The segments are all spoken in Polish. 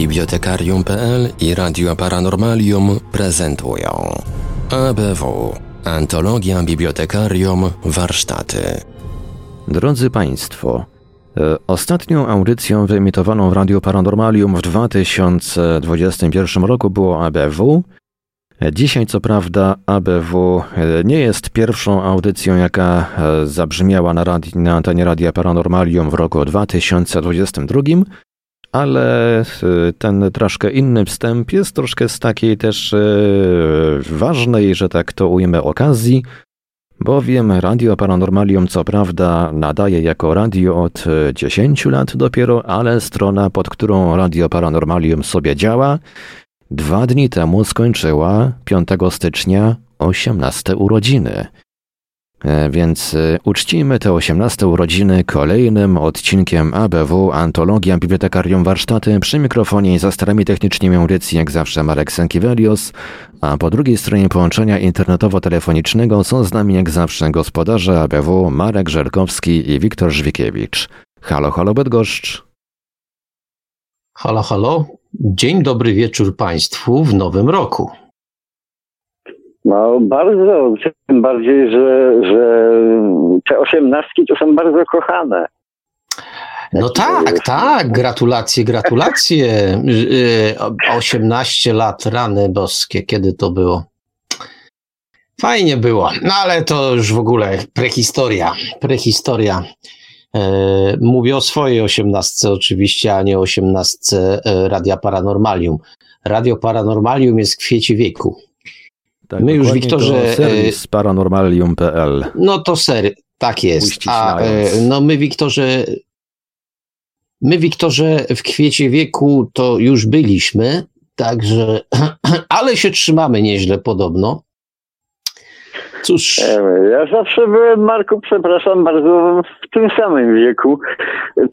Bibliotekarium.pl i Radio Paranormalium prezentują ABW Antologia Bibliotekarium Warsztaty. Drodzy Państwo, e, ostatnią audycją wyemitowaną w Radio Paranormalium w 2021 roku było ABW. Dzisiaj, co prawda, ABW e, nie jest pierwszą audycją, jaka e, zabrzmiała na, radi- na antenie Radia Paranormalium w roku 2022, ale ten troszkę inny wstęp jest troszkę z takiej też ważnej, że tak to ujmę, okazji, bowiem Radio Paranormalium co prawda nadaje jako radio od 10 lat dopiero, ale strona, pod którą Radio Paranormalium sobie działa, dwa dni temu skończyła 5 stycznia 18 urodziny. E, Więc e, uczcijmy te 18 urodziny kolejnym odcinkiem ABW Antologia Bibliotekarium Warsztaty przy mikrofonie i za starami technicznymi audycji jak zawsze Marek Sankiewelios, a po drugiej stronie połączenia internetowo-telefonicznego są z nami jak zawsze gospodarze ABW Marek Żelkowski i Wiktor Żwikiewicz. Halo, halo Bydgoszcz. Halo, halo. Dzień dobry wieczór Państwu w nowym roku. No bardzo, tym bardziej, że, że te osiemnastki to są bardzo kochane. No to tak, tak, gratulacje, gratulacje. Y, 18 lat, rany boskie, kiedy to było? Fajnie było, no ale to już w ogóle prehistoria, prehistoria. E, Mówię o swojej osiemnastce oczywiście, a nie osiemnastce e, Radia Paranormalium. Radio Paranormalium jest w kwiecie wieku. Tak, My już, Wiktorze, to serwis paranormalium.pl. No to ser, tak jest. A e, no my, Wiktorze, my, Wiktorze, w kwiecie wieku to już byliśmy, także, ale się trzymamy nieźle podobno. Cóż, Ja zawsze byłem, Marku, przepraszam bardzo, w tym samym wieku.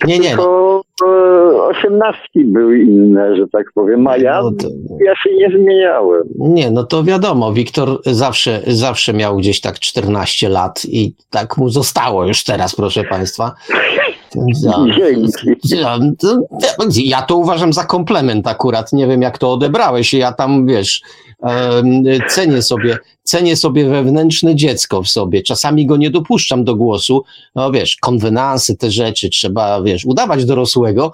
Nie, nie, Tylko e, osiemnastki były inne, że tak powiem, a ja, no to, ja się nie zmieniałem. nie, no to wiadomo, Wiktor zawsze, zawsze miał gdzieś tak 14 lat i tak mu zostało już teraz, proszę Państwa. Ja, to, uważam za komplement akurat. Nie wiem, jak to odebrałeś. Ja tam, wiesz, cenię sobie, cenię sobie wewnętrzne dziecko w sobie. Czasami go nie dopuszczam do głosu. No wiesz, konwenansy, te rzeczy, trzeba, wiesz, udawać dorosłego.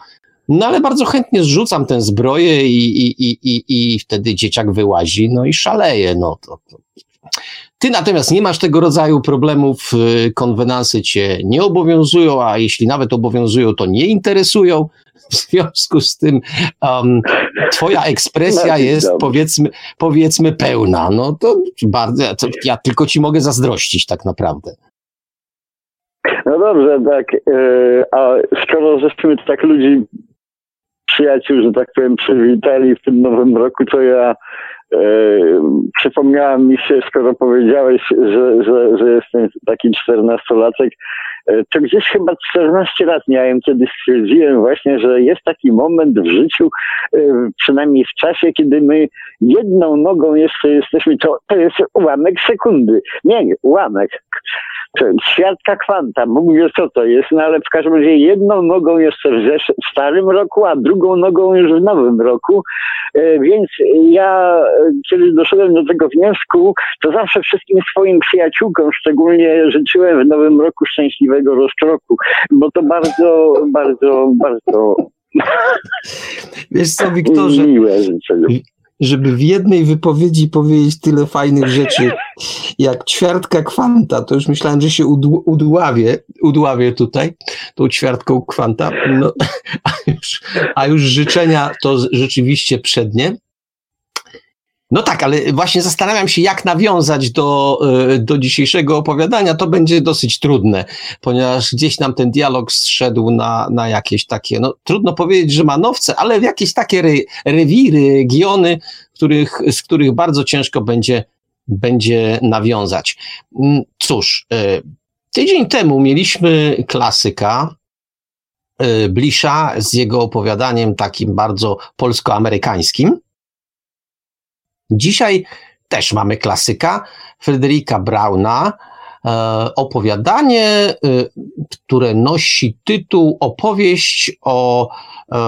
No ale bardzo chętnie zrzucam tę zbroję i, i, i, i, i wtedy dzieciak wyłazi, no i szaleje. No to, to. Ty natomiast nie masz tego rodzaju problemów, y, konwenansy cię nie obowiązują, a jeśli nawet obowiązują, to nie interesują. W związku z tym um, twoja ekspresja No, jest powiedzmy, powiedzmy pełna. No to bardzo, to ja tylko ci mogę zazdrościć tak naprawdę. No dobrze, tak. E, a skoro żeśmy tak ludzi, przyjaciół, że tak powiem, przywitali w tym nowym roku, to ja przypomniała mi się, skoro powiedziałeś, że, że, że jestem taki czternastolatek, e, to gdzieś chyba 14 lat miałem, kiedy stwierdziłem właśnie, że jest taki moment w życiu, e, przynajmniej w czasie, kiedy my jedną nogą jeszcze jesteśmy, to, to jest ułamek sekundy. Nie, ułamek to ćwiartka kwanta, Bóg wie co to jest, no ale w każdym razie jedną nogą jeszcze w starym roku, a drugą nogą już w nowym roku, e, więc ja, e, kiedy doszedłem do tego wniosku, to zawsze wszystkim swoim przyjaciółkom szczególnie życzyłem w nowym roku szczęśliwego rozkroku, bo to bardzo, bardzo, bardzo Wiesz co, Wiktorze, miłe życzenie. żeby w jednej wypowiedzi powiedzieć tyle fajnych rzeczy jak ćwiartka kwanta, to już myślałem, że się udł- udławię, udławię tutaj tą ćwiartką kwanta, no, a, już, a już życzenia to rzeczywiście przednie. No tak, ale właśnie zastanawiam się, jak nawiązać do, y, do dzisiejszego opowiadania. To będzie dosyć trudne, ponieważ gdzieś nam ten dialog zszedł na, na jakieś takie, no trudno powiedzieć, że manowce, ale w jakieś takie re, rewiry, regiony, których, z których bardzo ciężko będzie, będzie nawiązać. Mm, Cóż, y, tydzień temu mieliśmy klasyka, y, Blisza z jego opowiadaniem takim bardzo polsko-amerykańskim. Dzisiaj też mamy klasyka Fryderyka Brauna, e, opowiadanie, e, które nosi tytuł Opowieść o, e,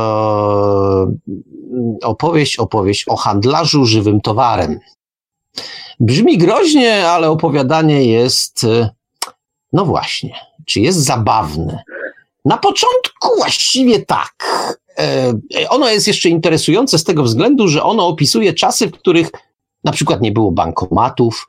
opowieść, opowieść o handlarzu żywym towarem. Brzmi groźnie, ale opowiadanie jest, y, no właśnie, czy jest zabawne? Na początku właściwie tak. E, ono jest jeszcze interesujące z tego względu, że ono opisuje czasy, w których na przykład nie było bankomatów,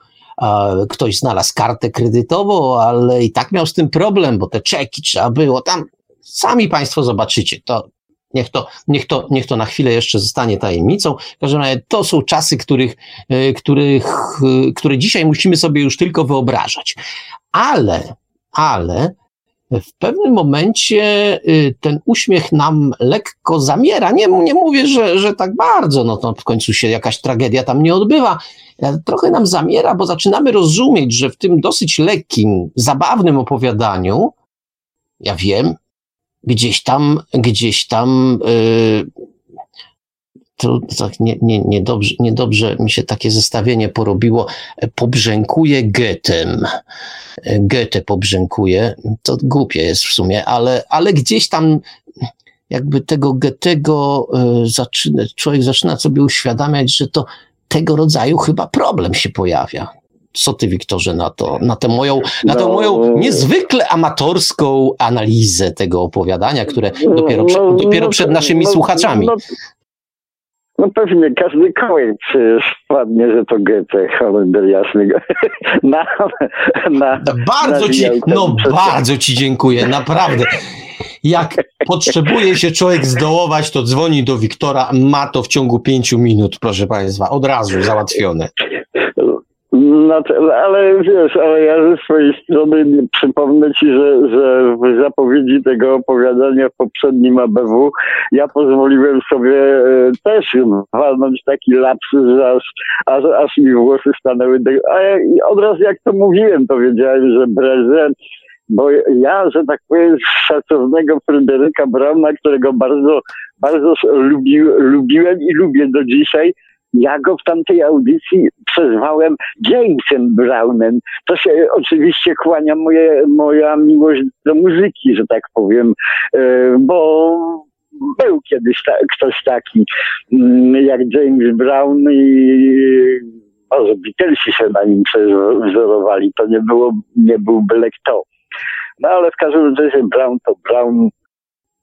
ktoś znalazł kartę kredytową, ale i tak miał z tym problem, bo te czeki trzeba było tam. Sami Państwo zobaczycie. To Niech to, niech, to, niech to na chwilę jeszcze zostanie tajemnicą. W każdym razie to są czasy, których, e, których, e, które dzisiaj musimy sobie już tylko wyobrażać. Ale, ale w pewnym momencie y, ten uśmiech nam lekko zamiera. Nie, nie mówię, że, że tak bardzo, no to w końcu się jakaś tragedia tam nie odbywa. Trochę nam zamiera, bo zaczynamy rozumieć, że w tym dosyć lekkim, zabawnym opowiadaniu, ja wiem, gdzieś tam, gdzieś tam yy, to tak nie, nie, niedobrze, niedobrze mi się takie zestawienie porobiło. Pobrzękuje Goethem. Goethe pobrzękuje. To głupie jest w sumie, ale, ale gdzieś tam jakby tego Goethego y, zaczyna, człowiek zaczyna sobie uświadamiać, że to tego rodzaju chyba problem się pojawia. Co ty, Wiktorze, na to, na tę moją, na tę no, moją niezwykle amatorską analizę tego opowiadania, które dopiero, no, dopiero no, przed naszymi no, słuchaczami. No, no pewnie każdy kołek wpadnie, że to Goethe, Holender jasny. na, na, bardzo ci, no bardzo ci dziękuję, naprawdę. Jak potrzebuje się człowiek zdołować, to dzwoni do Wiktora, ma to w ciągu pięciu minut, proszę Państwa, od razu załatwione. No, ale wiesz, ale ja ze swojej strony przypomnę ci, że, że w zapowiedzi tego opowiadania w poprzednim ABW ja pozwoliłem sobie e, też walnąć taki lapsus, że aż, aż, aż mi włosy stanęły. A ja, od razu jak to mówiłem, to wiedziałem, że Breze bo ja, że tak powiem, szacownego Fryderyka Brauna, którego bardzo, bardzo lubi, lubiłem i lubię do dzisiaj, ja go w tamtej audycji przezwałem Jamesem Brownem. To się oczywiście kłania moje, moja miłość do muzyki, że tak powiem, e, bo był kiedyś ta, ktoś taki mm, jak James Brown i może Beatlesi się na nim przewzorowali. To nie, było, nie był byle kto. No ale w każdym razie Brown to Brown,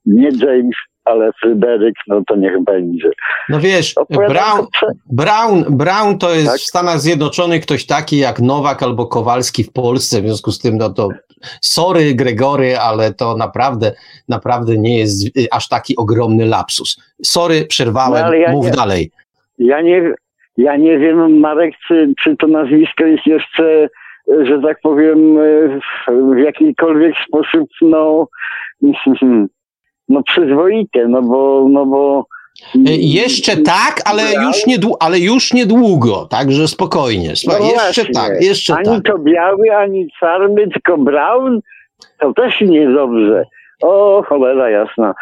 nie James, ale Fryderyk, no to niech będzie. No wiesz, Brown, Brown, Brown to jest tak? w Stanach Zjednoczonych ktoś taki jak Nowak albo Kowalski w Polsce, w związku z tym, no to sorry Gregory, ale to naprawdę, naprawdę nie jest aż taki ogromny lapsus. Sorry, przerwałem, no, ja mów nie, dalej. Ja nie, ja nie wiem, Marek, czy, czy to nazwisko jest jeszcze że tak powiem, w jakikolwiek sposób, no, no przyzwoite, no bo, no bo e, jeszcze tak, ale już, nie, ale już niedługo, także spokojnie. No jeszcze właśnie. tak, jeszcze ani tak. Ani to biały, ani czarny, tylko brown, to też niedobrze. O, cholera jasna.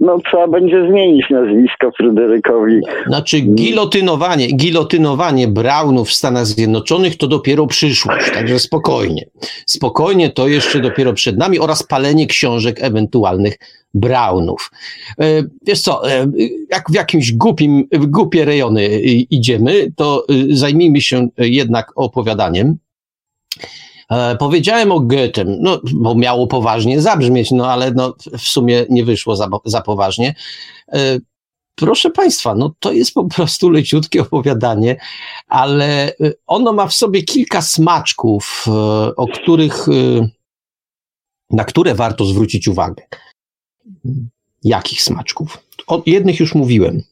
No trzeba będzie zmienić nazwisko Fryderykowi. Znaczy gilotynowanie, gilotynowanie Brownów w Stanach Zjednoczonych to dopiero przyszłość, także spokojnie. Spokojnie to jeszcze dopiero przed nami oraz palenie książek ewentualnych Brownów. E, wiesz co, e, jak w jakimś głupim, głupie rejony idziemy, to e, zajmijmy się jednak opowiadaniem. E, powiedziałem o Goethe, no, bo miało poważnie zabrzmieć, no ale no, w sumie nie wyszło za, za poważnie. E, proszę Państwa, no to jest po prostu leciutkie opowiadanie, ale e, ono ma w sobie kilka smaczków, o których, na które warto zwrócić uwagę. Jakich smaczków? O jednych już mówiłem.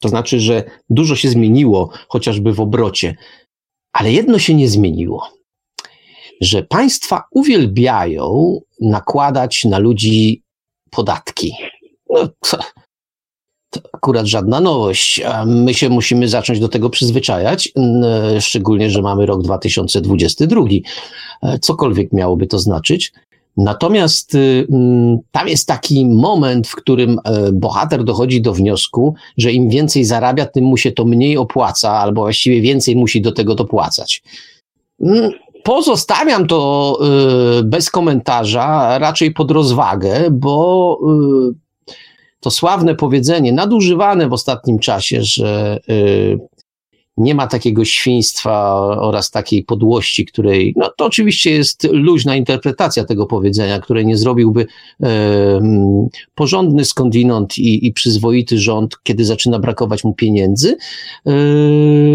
To znaczy, że dużo się zmieniło, chociażby w obrocie, ale jedno się nie zmieniło że państwa uwielbiają nakładać na ludzi podatki. No, to, to akurat żadna nowość. My się musimy zacząć do tego przyzwyczajać, szczególnie, że mamy rok 2022. E, cokolwiek miałoby to znaczyć. Natomiast y, tam jest taki moment, w którym e, bohater dochodzi do wniosku, że im więcej zarabia, tym mu się to mniej opłaca, albo właściwie więcej musi do tego dopłacać. Pozostawiam to y, bez komentarza, raczej pod rozwagę, bo y, to sławne powiedzenie, nadużywane w ostatnim czasie, że y, nie ma takiego świństwa oraz takiej podłości, której, no to oczywiście jest luźna interpretacja tego powiedzenia, której nie zrobiłby e, porządny skądinąd i, i przyzwoity rząd, kiedy zaczyna brakować mu pieniędzy, e,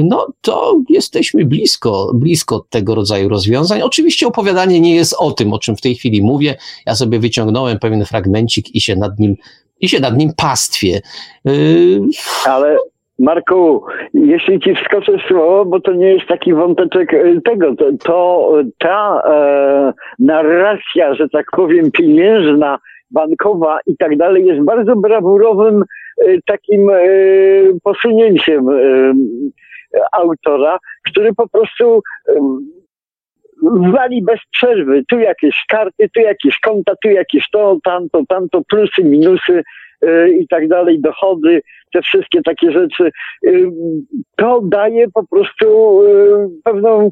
no to jesteśmy blisko, blisko tego rodzaju rozwiązań. Oczywiście opowiadanie nie jest o tym, o czym w tej chwili mówię. Ja sobie wyciągnąłem pewien fragmencik i się nad nim i się nad nim pastwię. E, Ale Marku, jeśli ci wskoczę słowo, bo to nie jest taki wąteczek e, tego, to, to ta e, narracja, że tak powiem, pieniężna, bankowa i tak dalej jest bardzo brawurowym e, takim e, posunięciem e, autora, który po prostu e, wali bez przerwy. Tu jakieś karty, tu jakieś konta, tu jakieś to, tamto, tamto, plusy, minusy i tak dalej, dochody, te wszystkie takie rzeczy, y, to daje po prostu y, pewną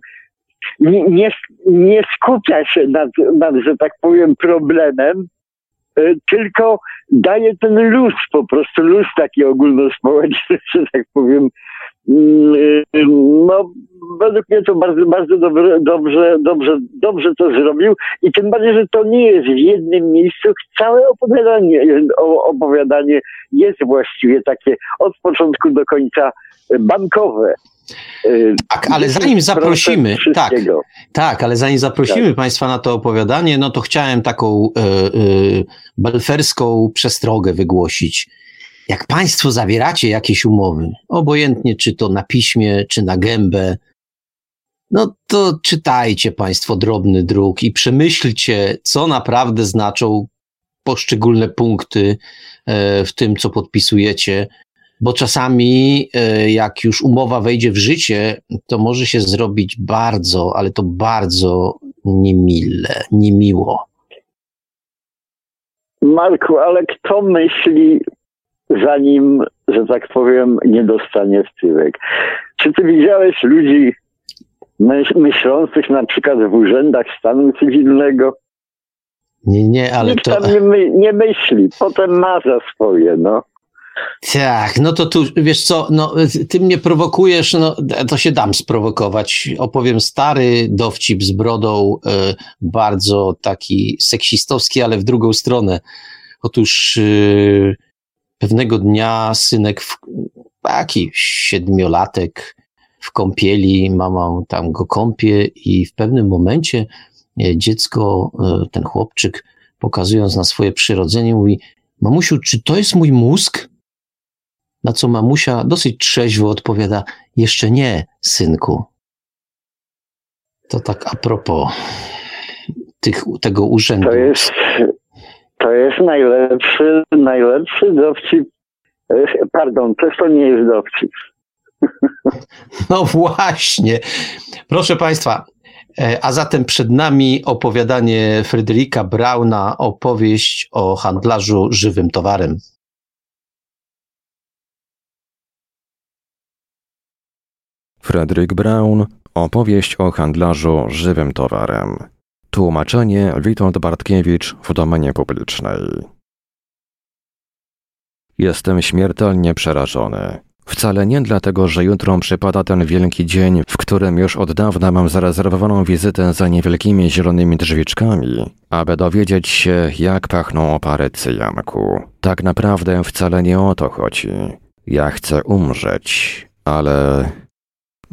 nie, nie skupia się nad, nad, że tak powiem, problemem, y, tylko daje ten luz, po prostu luz taki ogólnospołeczny, że tak powiem. No, według mnie to bardzo, bardzo dobrze, dobrze, dobrze, dobrze to zrobił i tym bardziej, że to nie jest w jednym miejscu. Całe opowiadanie, opowiadanie jest właściwie takie od początku do końca bankowe. Tak, ale zanim zaprosimy, tak, tak, ale zanim zaprosimy tak. Państwa na to opowiadanie, no to chciałem taką y, y, belferską przestrogę wygłosić. Jak Państwo zawieracie jakieś umowy, obojętnie czy to na piśmie, czy na gębę, no to czytajcie Państwo drobny druk i przemyślcie, co naprawdę znaczą poszczególne punkty e, w tym, co podpisujecie, bo czasami, e, jak już umowa wejdzie w życie, to może się zrobić bardzo, ale to bardzo niemile, niemiło. Marku, ale kto myśli, zanim, że tak powiem, nie dostanie wtywek? Czy ty widziałeś ludzi myślących na przykład w urzędach stanu cywilnego. Nie, nie, ale Nikt to... tam nie, my, nie myśli, potem ma za swoje, no. Tak, no to tu, wiesz co, no, ty mnie prowokujesz, no, to się dam sprowokować. Opowiem stary dowcip z brodą, y, bardzo taki seksistowski, ale w drugą stronę. Otóż y, pewnego dnia synek, w, taki siedmiolatek, w kąpieli, mama tam go kąpie i w pewnym momencie e, dziecko, e, ten chłopczyk, pokazując na swoje przyrodzenie, mówi: Mamusiu, czy to jest mój mózg? Na co mamusia dosyć trzeźwo odpowiada: Jeszcze nie, synku. To tak a propos tych, tego urzędu. To jest, to jest najlepszy, najlepszy dowcip. E, pardon, też to nie jest dowcip. No właśnie. Proszę Państwa, e, a zatem przed nami opowiadanie Fryderyka Brauna, opowieść o handlarzu żywym towarem. Fryderyk Braun, opowieść o handlarzu żywym towarem. Tłumaczenie Witold Bartkiewicz w domenie publicznej. Jestem śmiertelnie przerażony. Wcale nie dlatego, że jutro przypada ten wielki dzień, w którym już od dawna mam zarezerwowaną wizytę za niewielkimi zielonymi drzwiczkami, aby dowiedzieć się, jak pachną opary cyjanku. Tak naprawdę wcale nie o to chodzi. Ja chcę umrzeć, ale...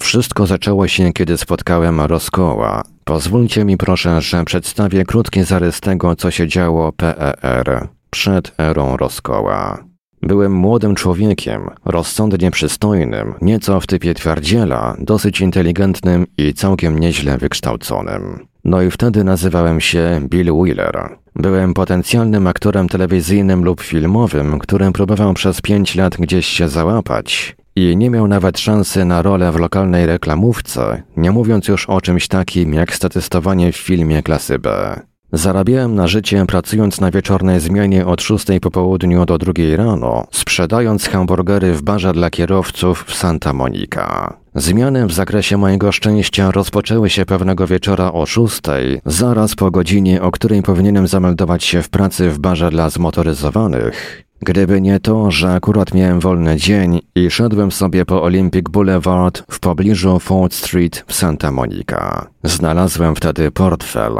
Wszystko zaczęło się, kiedy spotkałem Roskoła. Pozwólcie mi proszę, że przedstawię krótki zarys tego, co się działo PER przed erą Roskoła. Byłem młodym człowiekiem, rozsądnie przystojnym, nieco w typie twardziela, dosyć inteligentnym i całkiem nieźle wykształconym. No i wtedy nazywałem się Bill Wheeler. Byłem potencjalnym aktorem telewizyjnym lub filmowym, którym próbował przez pięć lat gdzieś się załapać i nie miał nawet szansy na rolę w lokalnej reklamówce, nie mówiąc już o czymś takim jak statystowanie w filmie klasy B. Zarabiałem na życie pracując na wieczornej zmianie od 6 po południu do 2 rano, sprzedając hamburgery w barze dla kierowców w Santa Monica. Zmiany w zakresie mojego szczęścia rozpoczęły się pewnego wieczora o 6, zaraz po godzinie, o której powinienem zameldować się w pracy w barze dla zmotoryzowanych. Gdyby nie to, że akurat miałem wolny dzień i szedłem sobie po Olympic Boulevard w pobliżu Fort Street w Santa Monica. Znalazłem wtedy portfel.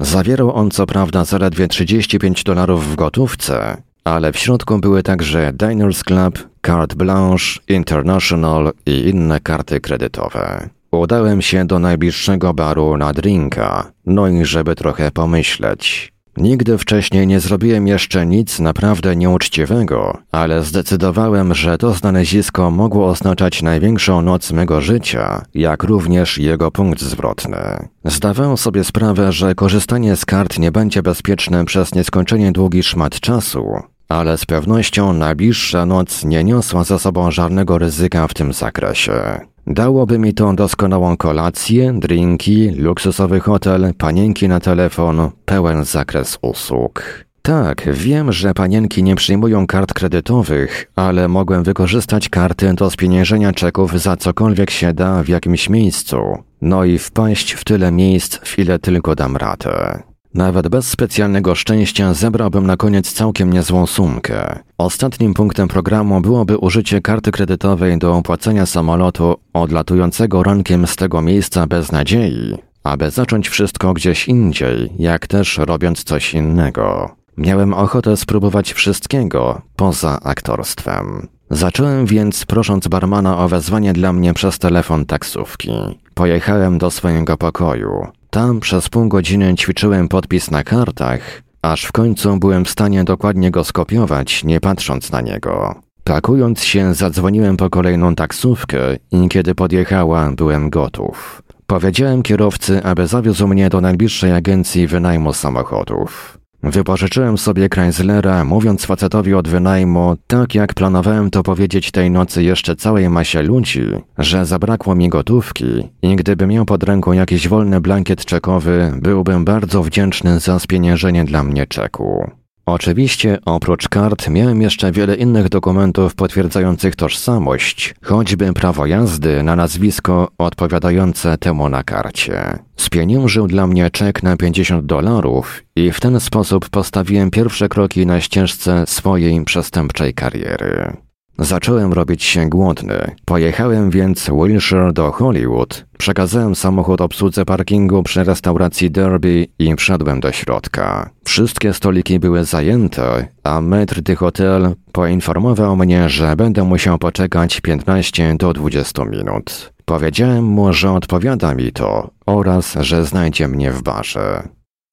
Zawierał on co prawda zaledwie 35 dolarów w gotówce, ale w środku były także Diners Club, Carte Blanche, International i inne karty kredytowe. Udałem się do najbliższego baru na drinka, no i żeby trochę pomyśleć. Nigdy wcześniej nie zrobiłem jeszcze nic naprawdę nieuczciwego, ale zdecydowałem, że to znalezisko mogło oznaczać największą noc mego życia, jak również jego punkt zwrotny. Zdawałem sobie sprawę, że korzystanie z kart nie będzie bezpieczne przez nieskończenie długi szmat czasu, ale z pewnością najbliższa noc nie niosła za sobą żadnego ryzyka w tym zakresie. Dałoby mi to doskonałą kolację, drinki, luksusowy hotel, panienki na telefon, pełen zakres usług. Tak, wiem, że panienki nie przyjmują kart kredytowych, ale mogłem wykorzystać karty do spieniężenia czeków za cokolwiek się da w jakimś miejscu, no i wpaść w tyle miejsc, w ile tylko dam radę. Nawet bez specjalnego szczęścia zebrałbym na koniec całkiem niezłą sumkę. Ostatnim punktem programu byłoby użycie karty kredytowej do opłacenia samolotu odlatującego rankiem z tego miejsca bez nadziei, aby zacząć wszystko gdzieś indziej, jak też robiąc coś innego. Miałem ochotę spróbować wszystkiego poza aktorstwem. Zacząłem więc prosząc barmana o wezwanie dla mnie przez telefon taksówki. Pojechałem do swojego pokoju. Tam przez pół godziny ćwiczyłem podpis na kartach, aż w końcu byłem w stanie dokładnie go skopiować, nie patrząc na niego. Pakując się, zadzwoniłem po kolejną taksówkę i kiedy podjechała, byłem gotów. Powiedziałem kierowcy, aby zawiózł mnie do najbliższej agencji wynajmu samochodów. Wypożyczyłem sobie Chryslera, mówiąc facetowi od wynajmu, tak jak planowałem to powiedzieć tej nocy jeszcze całej masie ludzi, że zabrakło mi gotówki i gdyby miał pod ręką jakiś wolny blankiet czekowy, byłbym bardzo wdzięczny za spieniężenie dla mnie czeku. Oczywiście oprócz kart miałem jeszcze wiele innych dokumentów potwierdzających tożsamość, choćby prawo jazdy na nazwisko odpowiadające temu na karcie. Spieniężył dla mnie czek na 50 dolarów i w ten sposób postawiłem pierwsze kroki na ścieżce swojej przestępczej kariery. Zacząłem robić się głodny. Pojechałem więc Wilshire do Hollywood. Przekazałem samochód obsłudze parkingu przy restauracji Derby i wszedłem do środka. Wszystkie stoliki były zajęte, a metr de hotel poinformował mnie, że będę musiał poczekać 15 do 20 minut. Powiedziałem mu, że odpowiada mi to oraz że znajdzie mnie w barze.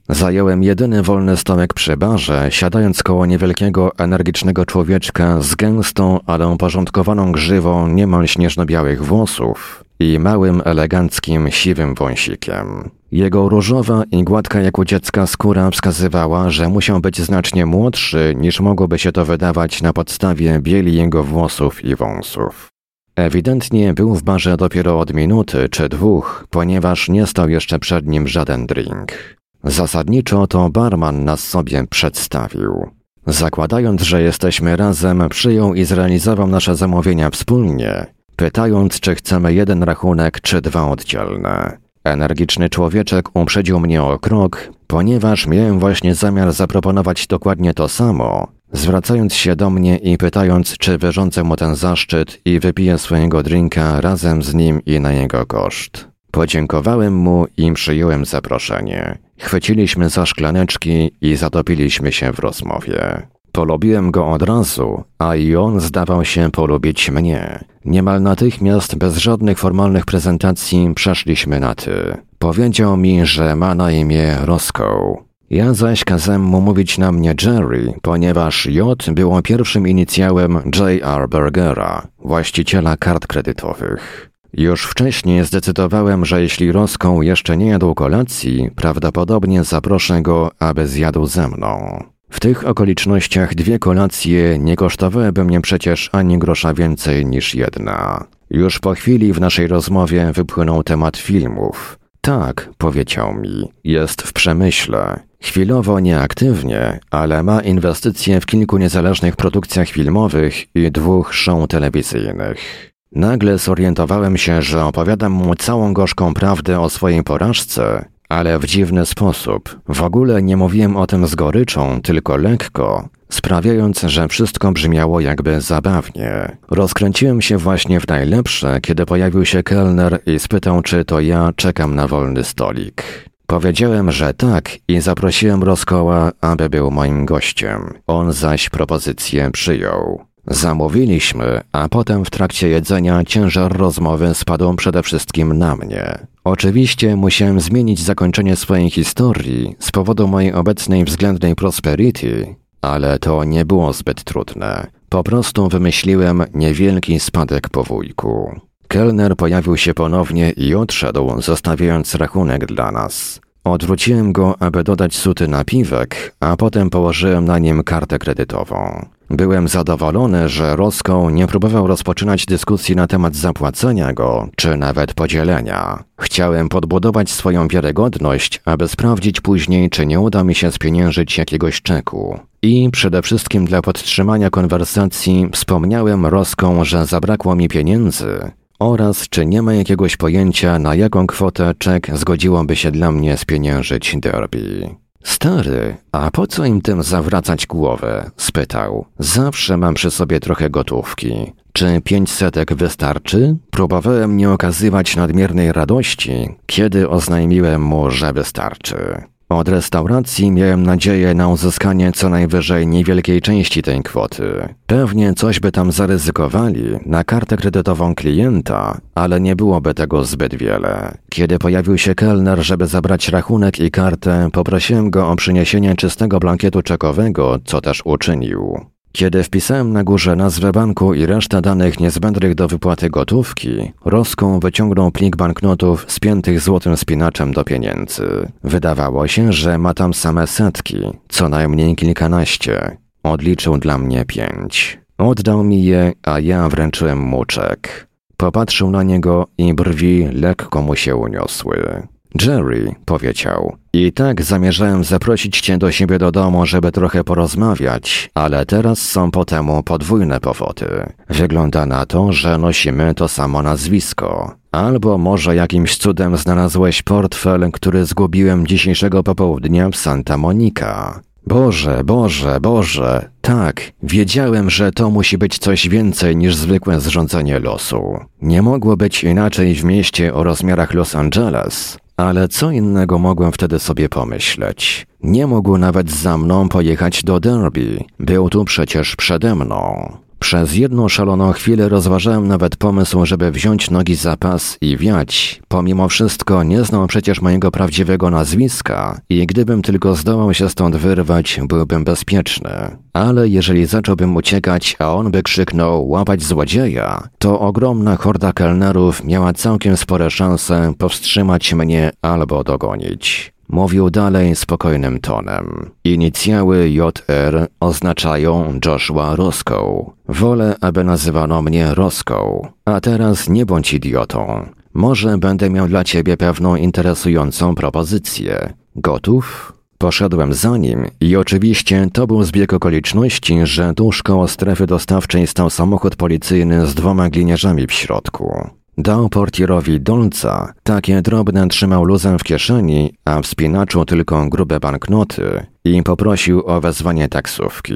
Zająłem jedyny wolny stołek przy barze, siadając koło niewielkiego, energicznego człowieczka z gęstą, ale uporządkowaną grzywą niemal śnieżno-białych włosów i małym, eleganckim, siwym wąsikiem. Jego różowa i gładka jak u dziecka skóra wskazywała, że musiał być znacznie młodszy niż mogłoby się to wydawać na podstawie bieli jego włosów i wąsów. Ewidentnie był w barze dopiero od minuty czy dwóch, ponieważ nie stał jeszcze przed nim żaden drink. Zasadniczo to barman nas sobie przedstawił. Zakładając, że jesteśmy razem, przyjął i zrealizował nasze zamówienia wspólnie, pytając, czy chcemy jeden rachunek, czy dwa oddzielne. Energiczny człowieczek uprzedził mnie o krok, ponieważ miałem właśnie zamiar zaproponować dokładnie to samo, zwracając się do mnie i pytając, czy wyrządzę mu ten zaszczyt i wypiję swojego drinka razem z nim i na jego koszt. Podziękowałem mu i przyjąłem zaproszenie. Chwyciliśmy za szklaneczki i zatopiliśmy się w rozmowie. Polubiłem go od razu, a i on zdawał się polubić mnie. Niemal natychmiast, bez żadnych formalnych prezentacji, przeszliśmy na ty. Powiedział mi, że ma na imię Roscoe. Ja zaś kazałem mu mówić na mnie Jerry, ponieważ J było pierwszym inicjałem J.R. Bergera, właściciela kart kredytowych. Już wcześniej zdecydowałem, że jeśli Roską jeszcze nie jadł kolacji, prawdopodobnie zaproszę go, aby zjadł ze mną. W tych okolicznościach dwie kolacje nie kosztowałyby mnie przecież ani grosza więcej niż jedna. Już po chwili w naszej rozmowie wypłynął temat filmów. Tak, powiedział mi, jest w przemyśle. Chwilowo nieaktywnie, ale ma inwestycje w kilku niezależnych produkcjach filmowych i dwóch show telewizyjnych. Nagle zorientowałem się, że opowiadam mu całą gorzką prawdę o swojej porażce, ale w dziwny sposób. W ogóle nie mówiłem o tym z goryczą, tylko lekko, sprawiając, że wszystko brzmiało jakby zabawnie. Rozkręciłem się właśnie w najlepsze, kiedy pojawił się kelner i spytał, czy to ja czekam na wolny stolik. Powiedziałem, że tak i zaprosiłem Roskoła, aby był moim gościem. On zaś propozycję przyjął. Zamówiliśmy, a potem w trakcie jedzenia ciężar rozmowy spadł przede wszystkim na mnie. Oczywiście musiałem zmienić zakończenie swojej historii z powodu mojej obecnej względnej prosperity, ale to nie było zbyt trudne. Po prostu wymyśliłem niewielki spadek po wujku. Kelner pojawił się ponownie i odszedł, zostawiając rachunek dla nas. Odwróciłem go, aby dodać suty napiwek, a potem położyłem na nim kartę kredytową. Byłem zadowolony, że Roską nie próbował rozpoczynać dyskusji na temat zapłacenia go, czy nawet podzielenia. Chciałem podbudować swoją wiarygodność, aby sprawdzić później, czy nie uda mi się spieniężyć jakiegoś czeku. I przede wszystkim dla podtrzymania konwersacji wspomniałem Roską, że zabrakło mi pieniędzy, oraz czy nie ma jakiegoś pojęcia, na jaką kwotę czek zgodziłoby się dla mnie spieniężyć Derby. Stary, a po co im tym zawracać głowę? spytał. Zawsze mam przy sobie trochę gotówki. Czy pięć setek wystarczy? Próbowałem nie okazywać nadmiernej radości, kiedy oznajmiłem mu, że wystarczy. Od restauracji miałem nadzieję na uzyskanie co najwyżej niewielkiej części tej kwoty. Pewnie coś by tam zaryzykowali na kartę kredytową klienta, ale nie byłoby tego zbyt wiele. Kiedy pojawił się kelner, żeby zabrać rachunek i kartę, poprosiłem go o przyniesienie czystego blankietu czekowego, co też uczynił. Kiedy wpisałem na górze nazwę banku i resztę danych niezbędnych do wypłaty gotówki, Roską wyciągnął plik banknotów spiętych złotym spinaczem do pieniędzy. Wydawało się, że ma tam same setki, co najmniej kilkanaście. Odliczył dla mnie pięć. Oddał mi je, a ja wręczyłem mu czek. Popatrzył na niego i brwi lekko mu się uniosły. Jerry, powiedział. I tak zamierzałem zaprosić cię do siebie do domu, żeby trochę porozmawiać, ale teraz są po temu podwójne powody. Wygląda na to, że nosimy to samo nazwisko. Albo może jakimś cudem znalazłeś portfel, który zgubiłem dzisiejszego popołudnia w Santa Monica. Boże, Boże, Boże, tak, wiedziałem, że to musi być coś więcej niż zwykłe zrządzenie losu. Nie mogło być inaczej w mieście o rozmiarach Los Angeles. Ale co innego mogłem wtedy sobie pomyśleć? Nie mógł nawet za mną pojechać do Derby. Był tu przecież przede mną. Przez jedną szaloną chwilę rozważałem nawet pomysł, żeby wziąć nogi za pas i wiać. Pomimo wszystko nie znał przecież mojego prawdziwego nazwiska i gdybym tylko zdołał się stąd wyrwać, byłbym bezpieczny. Ale jeżeli zacząłbym uciekać, a on by krzyknął łapać złodzieja, to ogromna horda kelnerów miała całkiem spore szanse powstrzymać mnie albo dogonić. Mówił dalej spokojnym tonem. Inicjały JR oznaczają Joshua Roscoe. Wolę, aby nazywano mnie Roscoe. A teraz nie bądź idiotą. Może będę miał dla ciebie pewną interesującą propozycję. Gotów? Poszedłem za nim i oczywiście to był zbieg okoliczności, że tuż koło strefy dostawczej stał samochód policyjny z dwoma gliniarzami w środku. Dał portierowi dolca, takie drobne trzymał luzem w kieszeni, a w spinaczu tylko grube banknoty i poprosił o wezwanie taksówki.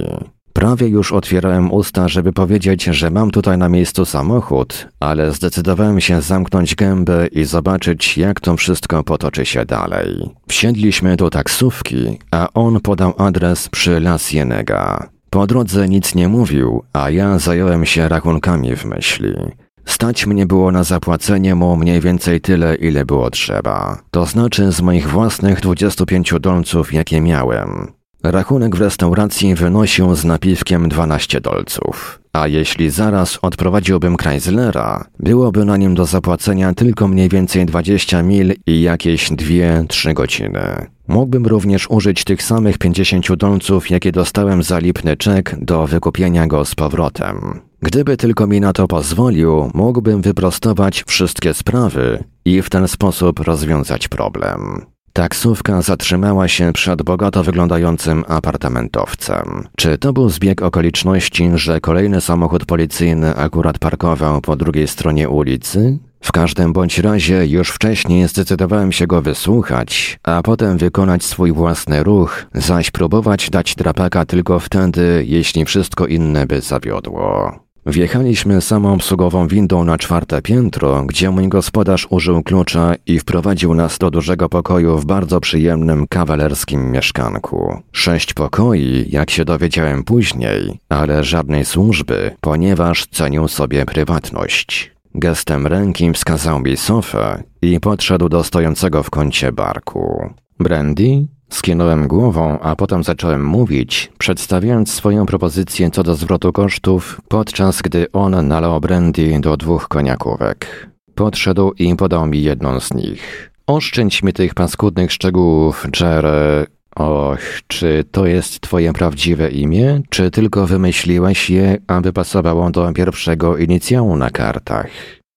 Prawie już otwierałem usta, żeby powiedzieć, że mam tutaj na miejscu samochód, ale zdecydowałem się zamknąć gębę i zobaczyć, jak to wszystko potoczy się dalej. Wsiedliśmy do taksówki, a on podał adres przy Las Jenega. Po drodze nic nie mówił, a ja zająłem się rachunkami w myśli. Stać mnie było na zapłacenie mu mniej więcej tyle, ile było trzeba. To znaczy z moich własnych 25 dolców, jakie miałem. Rachunek w restauracji wynosił z napiwkiem 12 dolców. A jeśli zaraz odprowadziłbym Chryslera, byłoby na nim do zapłacenia tylko mniej więcej 20 mil i jakieś 2-3 godziny. Mógłbym również użyć tych samych 50 dolców, jakie dostałem za lipny czek do wykupienia go z powrotem. Gdyby tylko mi na to pozwolił, mógłbym wyprostować wszystkie sprawy i w ten sposób rozwiązać problem. Taksówka zatrzymała się przed bogato wyglądającym apartamentowcem. Czy to był zbieg okoliczności, że kolejny samochód policyjny akurat parkował po drugiej stronie ulicy? W każdym bądź razie już wcześniej zdecydowałem się go wysłuchać, a potem wykonać swój własny ruch, zaś próbować dać drapaka tylko wtedy, jeśli wszystko inne by zawiodło. Wjechaliśmy samoobsługową windą na czwarte piętro, gdzie mój gospodarz użył klucza i wprowadził nas do dużego pokoju w bardzo przyjemnym kawalerskim mieszkanku. Sześć pokoi, jak się dowiedziałem później, ale żadnej służby, ponieważ cenił sobie prywatność. Gestem ręki wskazał mi sofę i podszedł do stojącego w kącie barku. Brandy? Skinąłem głową, a potem zacząłem mówić, przedstawiając swoją propozycję co do zwrotu kosztów, podczas gdy on nalał brandy do dwóch koniakówek. Podszedł i podał mi jedną z nich. Oszczędź mi tych paskudnych szczegółów, Jerry. Och, czy to jest twoje prawdziwe imię, czy tylko wymyśliłeś je, aby pasowało do pierwszego inicjału na kartach?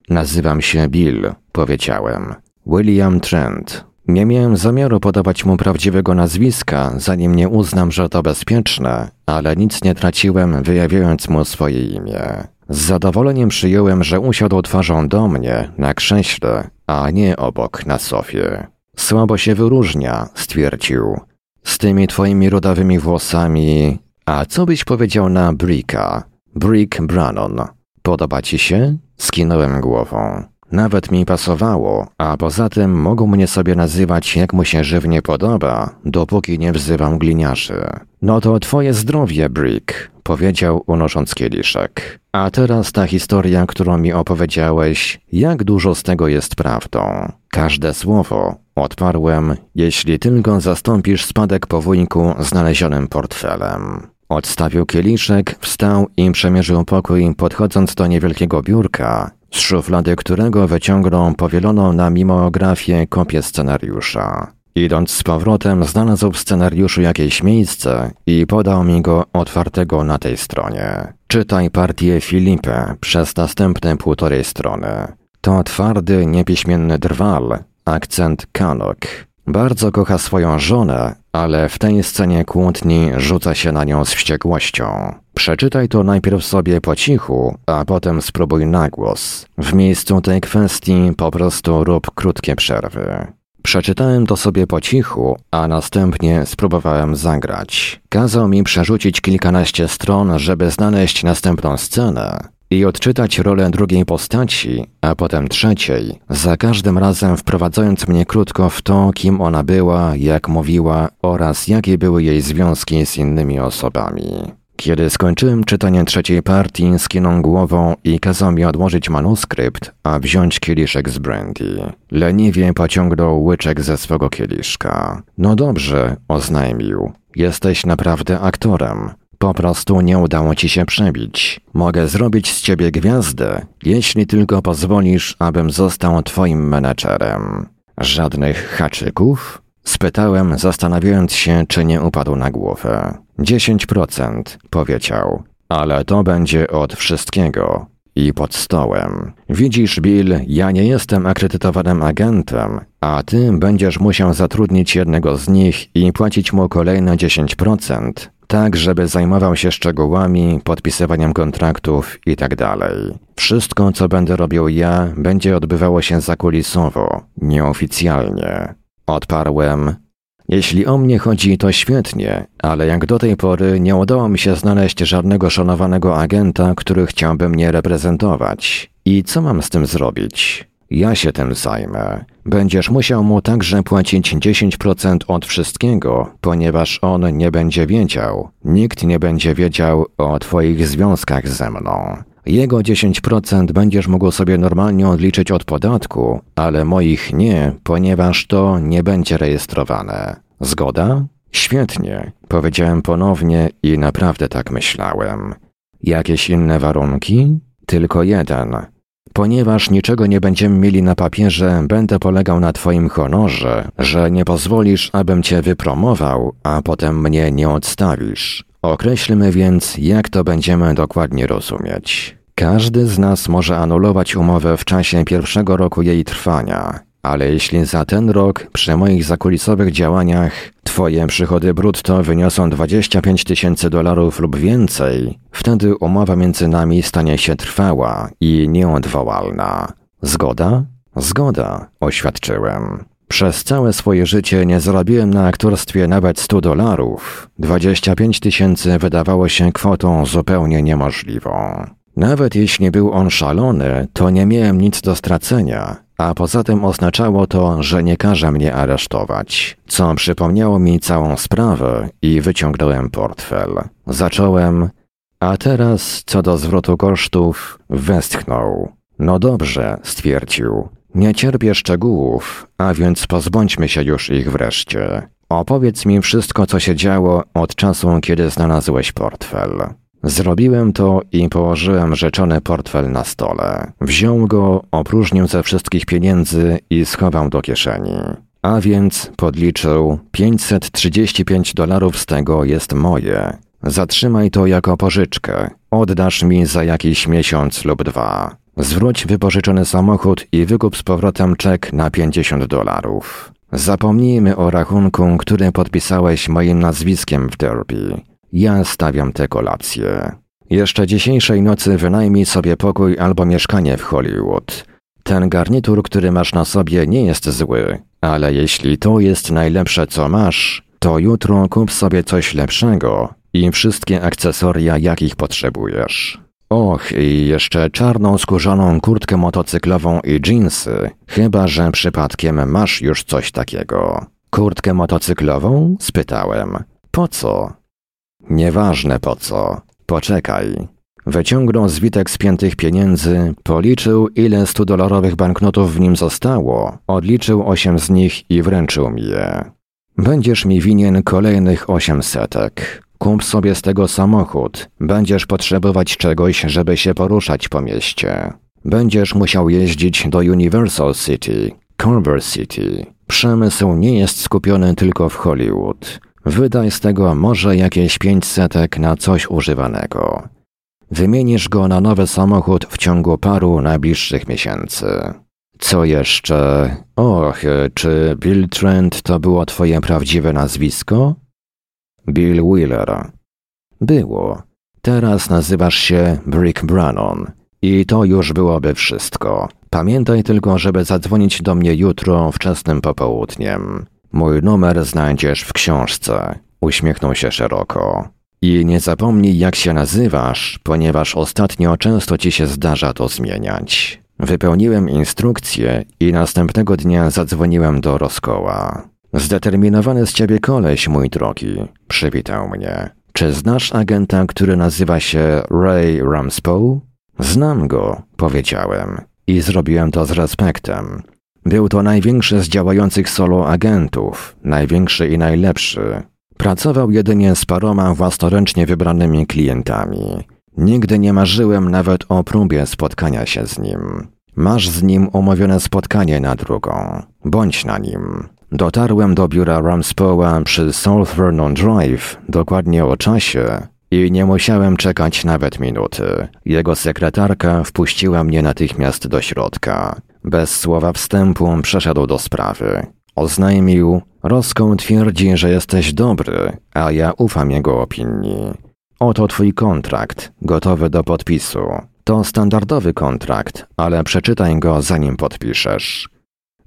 Nazywam się Bill, powiedziałem. William Trent. Nie miałem zamiaru podawać mu prawdziwego nazwiska, zanim nie uznam, że to bezpieczne, ale nic nie traciłem, wyjawiając mu swoje imię. Z zadowoleniem przyjąłem, że usiadł twarzą do mnie, na krześle, a nie obok na sofie. Słabo się wyróżnia, stwierdził. Z tymi twoimi rudawymi włosami. A co byś powiedział na Bricka? Brick Brannon. Podoba ci się? Skinąłem głową. Nawet mi pasowało, a poza tym mogą mnie sobie nazywać jak mu się żywnie podoba, dopóki nie wzywam gliniarzy. No to twoje zdrowie, Brick, powiedział unosząc kieliszek. A teraz ta historia, którą mi opowiedziałeś, jak dużo z tego jest prawdą? Każde słowo, odparłem, jeśli tylko zastąpisz spadek po wujku znalezionym portfelem. Odstawił kieliszek, wstał i przemierzył pokój, podchodząc do niewielkiego biurka, z szuflady którego wyciągnął powieloną na mimografię kopię scenariusza. Idąc z powrotem, znalazł w scenariuszu jakieś miejsce i podał mi go otwartego na tej stronie. Czytaj partię Filipę przez następne półtorej strony. To twardy, niepiśmienny drwal, akcent kanok. Bardzo kocha swoją żonę, ale w tej scenie kłótni rzuca się na nią z wściekłością. Przeczytaj to najpierw sobie po cichu, a potem spróbuj na głos. W miejscu tej kwestii po prostu rób krótkie przerwy. Przeczytałem to sobie po cichu, a następnie spróbowałem zagrać. Kazał mi przerzucić kilkanaście stron, żeby znaleźć następną scenę i odczytać rolę drugiej postaci, a potem trzeciej, za każdym razem wprowadzając mnie krótko w to, kim ona była, jak mówiła oraz jakie były jej związki z innymi osobami. Kiedy skończyłem czytanie trzeciej partii, skinął głową i kazał mi odłożyć manuskrypt, a wziąć kieliszek z brandy. Leniwie pociągnął łyczek ze swego kieliszka. No dobrze, oznajmił. Jesteś naprawdę aktorem. Po prostu nie udało ci się przebić. Mogę zrobić z ciebie gwiazdę, jeśli tylko pozwolisz, abym został twoim menedżerem. Żadnych haczyków? Spytałem, zastanawiając się, czy nie upadł na głowę. Dziesięć procent, powiedział. Ale to będzie od wszystkiego. I pod stołem. Widzisz, Bill, ja nie jestem akredytowanym agentem, a ty będziesz musiał zatrudnić jednego z nich i płacić mu kolejne 10%, tak żeby zajmował się szczegółami, podpisywaniem kontraktów itd. Tak Wszystko, co będę robił ja, będzie odbywało się zakulisowo, nieoficjalnie. Odparłem, jeśli o mnie chodzi, to świetnie, ale jak do tej pory nie udało mi się znaleźć żadnego szanowanego agenta, który chciałby mnie reprezentować. I co mam z tym zrobić? Ja się tym zajmę. Będziesz musiał mu także płacić 10% od wszystkiego, ponieważ on nie będzie wiedział. Nikt nie będzie wiedział o twoich związkach ze mną. Jego 10% będziesz mógł sobie normalnie odliczyć od podatku, ale moich nie, ponieważ to nie będzie rejestrowane. Zgoda? Świetnie, powiedziałem ponownie i naprawdę tak myślałem. Jakieś inne warunki? Tylko jeden. Ponieważ niczego nie będziemy mieli na papierze, będę polegał na Twoim honorze, że nie pozwolisz, abym Cię wypromował, a potem mnie nie odstawisz. Określmy więc, jak to będziemy dokładnie rozumieć. Każdy z nas może anulować umowę w czasie pierwszego roku jej trwania, ale jeśli za ten rok przy moich zakulisowych działaniach Twoje przychody brutto wyniosą 25 tysięcy dolarów lub więcej, wtedy umowa między nami stanie się trwała i nieodwołalna. Zgoda? Zgoda, oświadczyłem. Przez całe swoje życie nie zarobiłem na aktorstwie nawet 100 dolarów. 25 tysięcy wydawało się kwotą zupełnie niemożliwą. Nawet jeśli był on szalony, to nie miałem nic do stracenia, a poza tym oznaczało to, że nie każe mnie aresztować, co przypomniało mi całą sprawę i wyciągnąłem portfel. Zacząłem, a teraz co do zwrotu kosztów, westchnął. No dobrze, stwierdził. Nie cierpię szczegółów, a więc pozbądźmy się już ich wreszcie. Opowiedz mi wszystko, co się działo od czasu, kiedy znalazłeś portfel. Zrobiłem to i położyłem rzeczony portfel na stole. Wziął go, opróżnił ze wszystkich pieniędzy i schował do kieszeni. A więc podliczył 535 dolarów z tego jest moje. Zatrzymaj to jako pożyczkę. Oddasz mi za jakiś miesiąc lub dwa. Zwróć wypożyczony samochód i wykup z powrotem czek na 50 dolarów. Zapomnijmy o rachunku, który podpisałeś moim nazwiskiem w Derby. Ja stawiam tę kolację. Jeszcze dzisiejszej nocy wynajmij sobie pokój albo mieszkanie w Hollywood. Ten garnitur, który masz na sobie, nie jest zły, ale jeśli to jest najlepsze, co masz, to jutro kup sobie coś lepszego i wszystkie akcesoria, jakich potrzebujesz. Och, i jeszcze czarną skórzaną kurtkę motocyklową i dżinsy, chyba że przypadkiem masz już coś takiego. Kurtkę motocyklową? spytałem. Po co? Nieważne po co. Poczekaj. Wyciągnął zwitek spiętych pieniędzy, policzył ile dolarowych banknotów w nim zostało, odliczył osiem z nich i wręczył mi je. Będziesz mi winien kolejnych osiem setek. Kup sobie z tego samochód. Będziesz potrzebować czegoś, żeby się poruszać po mieście. Będziesz musiał jeździć do Universal City, Culver City. Przemysł nie jest skupiony tylko w Hollywood. Wydaj z tego może jakieś pięć setek na coś używanego. Wymienisz go na nowy samochód w ciągu paru najbliższych miesięcy. Co jeszcze? Och, czy Bill Trent to było twoje prawdziwe nazwisko? Bill Wheeler. Było. Teraz nazywasz się Brick Brannon. I to już byłoby wszystko. Pamiętaj tylko, żeby zadzwonić do mnie jutro wczesnym popołudniem. Mój numer znajdziesz w książce. Uśmiechnął się szeroko. I nie zapomnij, jak się nazywasz, ponieważ ostatnio często ci się zdarza to zmieniać. Wypełniłem instrukcję i następnego dnia zadzwoniłem do Roskoła. Zdeterminowany z ciebie koleś, mój drogi, przywitał mnie. Czy znasz agenta, który nazywa się Ray Ramspow? Znam go, powiedziałem. I zrobiłem to z respektem. Był to największy z działających solo agentów, największy i najlepszy. Pracował jedynie z paroma własnoręcznie wybranymi klientami. Nigdy nie marzyłem nawet o próbie spotkania się z nim. Masz z nim umówione spotkanie na drugą. Bądź na nim. Dotarłem do biura Ramspoła przy South Vernon Drive dokładnie o czasie i nie musiałem czekać nawet minuty. Jego sekretarka wpuściła mnie natychmiast do środka. Bez słowa wstępu przeszedł do sprawy. Oznajmił, Roską twierdzi, że jesteś dobry, a ja ufam jego opinii. Oto twój kontrakt, gotowy do podpisu. To standardowy kontrakt, ale przeczytaj go zanim podpiszesz.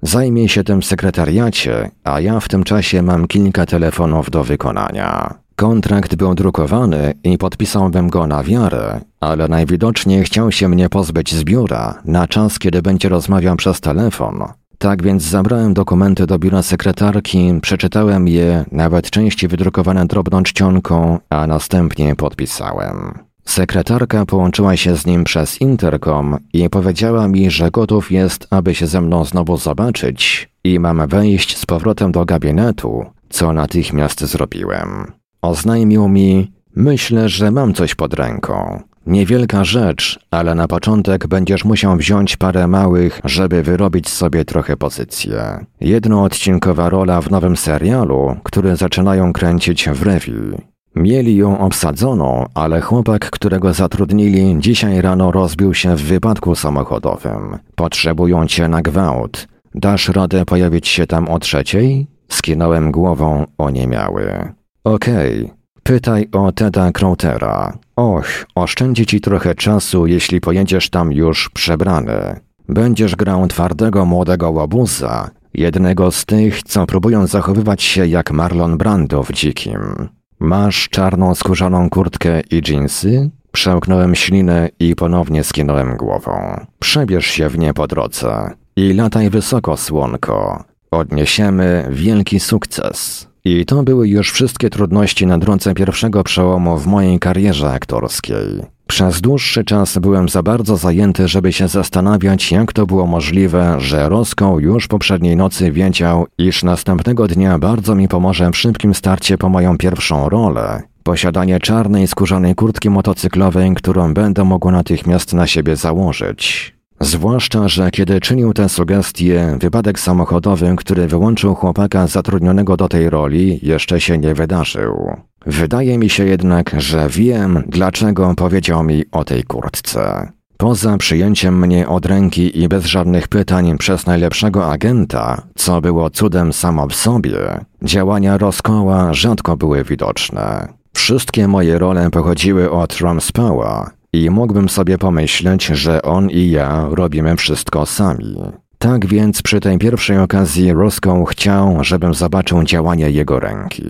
Zajmij się tym w sekretariacie, a ja w tym czasie mam kilka telefonów do wykonania. Kontrakt był drukowany i podpisałbym go na wiarę, ale najwidoczniej chciał się mnie pozbyć z biura na czas, kiedy będzie rozmawiał przez telefon. Tak więc zabrałem dokumenty do biura sekretarki, przeczytałem je, nawet części wydrukowane drobną czcionką, a następnie podpisałem. Sekretarka połączyła się z nim przez interkom i powiedziała mi, że gotów jest, aby się ze mną znowu zobaczyć i mam wejść z powrotem do gabinetu, co natychmiast zrobiłem. Oznajmił mi, myślę, że mam coś pod ręką. Niewielka rzecz, ale na początek będziesz musiał wziąć parę małych, żeby wyrobić sobie trochę pozycję. Jednoodcinkowa rola w nowym serialu, który zaczynają kręcić w review. Mieli ją obsadzoną, ale chłopak, którego zatrudnili, dzisiaj rano rozbił się w wypadku samochodowym. Potrzebują cię na gwałt. Dasz radę pojawić się tam o trzeciej? Skinąłem głową oniemiały. Okej. Okay. Pytaj o Teda Croutera. Och, oszczędzi ci trochę czasu, jeśli pojedziesz tam już przebrany. Będziesz grał twardego młodego łobuza, jednego z tych, co próbują zachowywać się jak Marlon Brando w Dzikim. Masz czarną skórzaną kurtkę i dżinsy? Przełknąłem ślinę i ponownie skinąłem głową. Przebierz się w nie po drodze i lataj wysoko, słonko. Odniesiemy wielki sukces. I to były już wszystkie trudności na drodze pierwszego przełomu w mojej karierze aktorskiej. Przez dłuższy czas byłem za bardzo zajęty, żeby się zastanawiać, jak to było możliwe, że Roską już poprzedniej nocy wiedział, iż następnego dnia bardzo mi pomoże w szybkim starcie po moją pierwszą rolę. Posiadanie czarnej skórzanej kurtki motocyklowej, którą będę mógł natychmiast na siebie założyć. Zwłaszcza, że kiedy czynił tę sugestię, wypadek samochodowy, który wyłączył chłopaka zatrudnionego do tej roli, jeszcze się nie wydarzył. Wydaje mi się jednak, że wiem, dlaczego powiedział mi o tej kurtce. Poza przyjęciem mnie od ręki i bez żadnych pytań przez najlepszego agenta, co było cudem samo w sobie, działania Roskoła rzadko były widoczne. Wszystkie moje role pochodziły od Ramspała, i mógłbym sobie pomyśleć, że on i ja robimy wszystko sami. Tak więc przy tej pierwszej okazji Roscoe chciał, żebym zobaczył działanie jego ręki.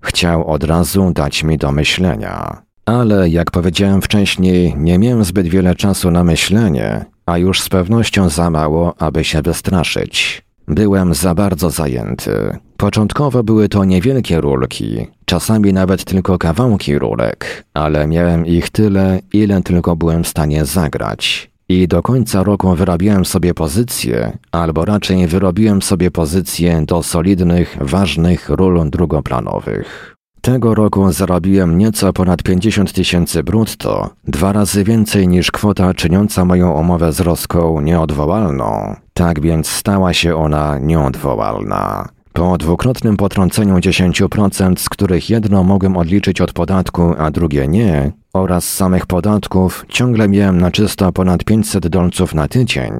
Chciał od razu dać mi do myślenia. Ale jak powiedziałem wcześniej, nie miałem zbyt wiele czasu na myślenie, a już z pewnością za mało, aby się wystraszyć. Byłem za bardzo zajęty. Początkowo były to niewielkie rulki, czasami nawet tylko kawałki rurek, ale miałem ich tyle, ile tylko byłem w stanie zagrać. I do końca roku wyrabiałem sobie pozycję, albo raczej wyrobiłem sobie pozycję do solidnych, ważnych ról drugoplanowych. Tego roku zarobiłem nieco ponad 50 tysięcy brutto, dwa razy więcej niż kwota czyniąca moją umowę z Roską nieodwołalną. Tak więc stała się ona nieodwołalna. Po dwukrotnym potrąceniu 10%, z których jedno mogłem odliczyć od podatku, a drugie nie, oraz samych podatków, ciągle miałem na czysto ponad 500 dolców na tydzień,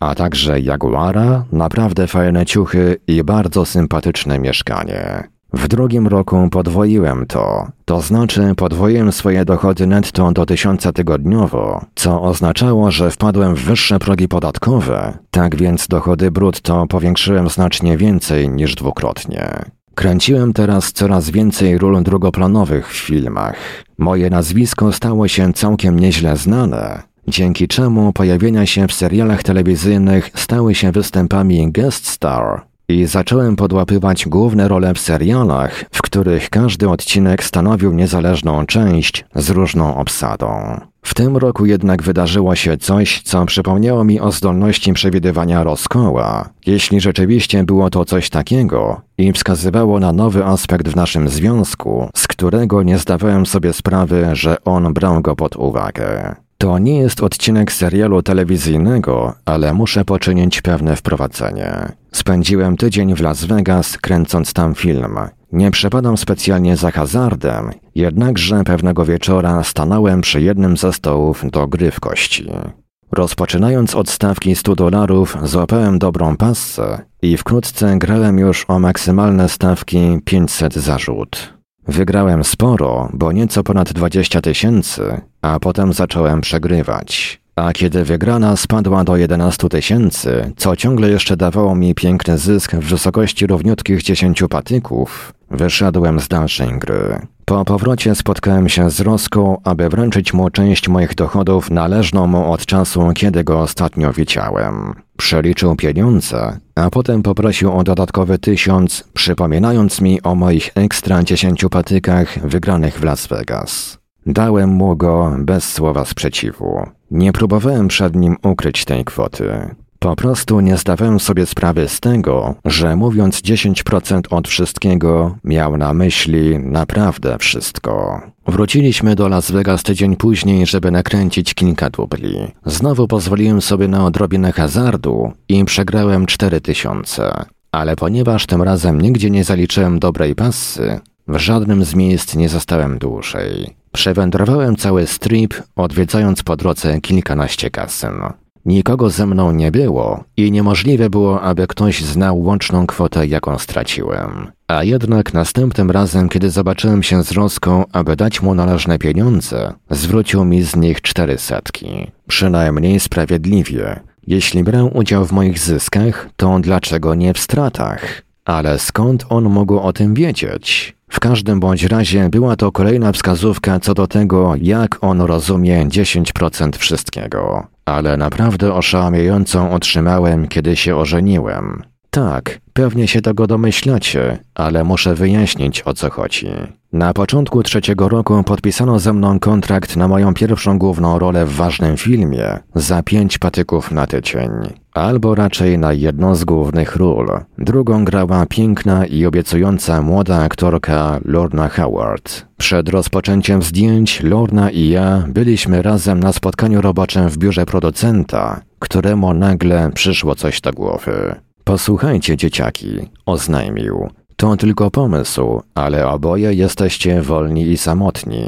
a także Jaguara, naprawdę fajne ciuchy i bardzo sympatyczne mieszkanie. W drugim roku podwoiłem to, to znaczy podwoiłem swoje dochody netto do tysiąca tygodniowo, co oznaczało, że wpadłem w wyższe progi podatkowe, tak więc dochody brutto powiększyłem znacznie więcej niż dwukrotnie. Kręciłem teraz coraz więcej ról drugoplanowych w filmach. Moje nazwisko stało się całkiem nieźle znane, dzięki czemu pojawienia się w serialach telewizyjnych stały się występami guest star i zacząłem podłapywać główne role w serialach, w których każdy odcinek stanowił niezależną część z różną obsadą. W tym roku jednak wydarzyło się coś, co przypomniało mi o zdolności przewidywania rozkoła, jeśli rzeczywiście było to coś takiego i wskazywało na nowy aspekt w naszym związku, z którego nie zdawałem sobie sprawy, że on brał go pod uwagę. To nie jest odcinek serialu telewizyjnego, ale muszę poczynić pewne wprowadzenie. Spędziłem tydzień w Las Vegas, kręcąc tam film. Nie przepadam specjalnie za hazardem, jednakże pewnego wieczora stanąłem przy jednym ze stołów do gry w kości. Rozpoczynając od stawki 100 dolarów, złapałem dobrą passę i wkrótce grałem już o maksymalne stawki 500 zarzut. Wygrałem sporo, bo nieco ponad 20 tysięcy, a potem zacząłem przegrywać. A kiedy wygrana spadła do 11 tysięcy, co ciągle jeszcze dawało mi piękny zysk w wysokości równiutkich 10 patyków, wyszedłem z dalszej gry. Po powrocie spotkałem się z Roską, aby wręczyć mu część moich dochodów należną mu od czasu, kiedy go ostatnio widziałem. Przeliczył pieniądze, a potem poprosił o dodatkowy tysiąc, przypominając mi o moich ekstra dziesięciu patykach wygranych w Las Vegas. Dałem mu go bez słowa sprzeciwu. Nie próbowałem przed nim ukryć tej kwoty. Po prostu nie zdawałem sobie sprawy z tego, że mówiąc 10% od wszystkiego, miał na myśli naprawdę wszystko. Wróciliśmy do Las Vegas tydzień później, żeby nakręcić kilka dubli. Znowu pozwoliłem sobie na odrobinę hazardu i przegrałem 4000. Ale ponieważ tym razem nigdzie nie zaliczyłem dobrej pasy, w żadnym z miejsc nie zostałem dłużej. Przewędrowałem cały strip, odwiedzając po drodze kilkanaście kasyn. Nikogo ze mną nie było i niemożliwe było, aby ktoś znał łączną kwotę, jaką straciłem. A jednak następnym razem, kiedy zobaczyłem się z Roską, aby dać mu należne pieniądze, zwrócił mi z nich cztery setki. Przynajmniej sprawiedliwie. Jeśli brał udział w moich zyskach, to dlaczego nie w stratach? Ale skąd on mógł o tym wiedzieć? W każdym bądź razie była to kolejna wskazówka co do tego, jak on rozumie 10% wszystkiego. Ale naprawdę oszałamiającą otrzymałem, kiedy się ożeniłem. Tak, pewnie się tego domyślacie, ale muszę wyjaśnić o co chodzi. Na początku trzeciego roku podpisano ze mną kontrakt na moją pierwszą główną rolę w ważnym filmie za pięć patyków na tydzień. Albo raczej na jedną z głównych ról. Drugą grała piękna i obiecująca młoda aktorka Lorna Howard. Przed rozpoczęciem zdjęć Lorna i ja byliśmy razem na spotkaniu roboczym w biurze producenta, któremu nagle przyszło coś do głowy. Posłuchajcie, dzieciaki, oznajmił. To tylko pomysł, ale oboje jesteście wolni i samotni.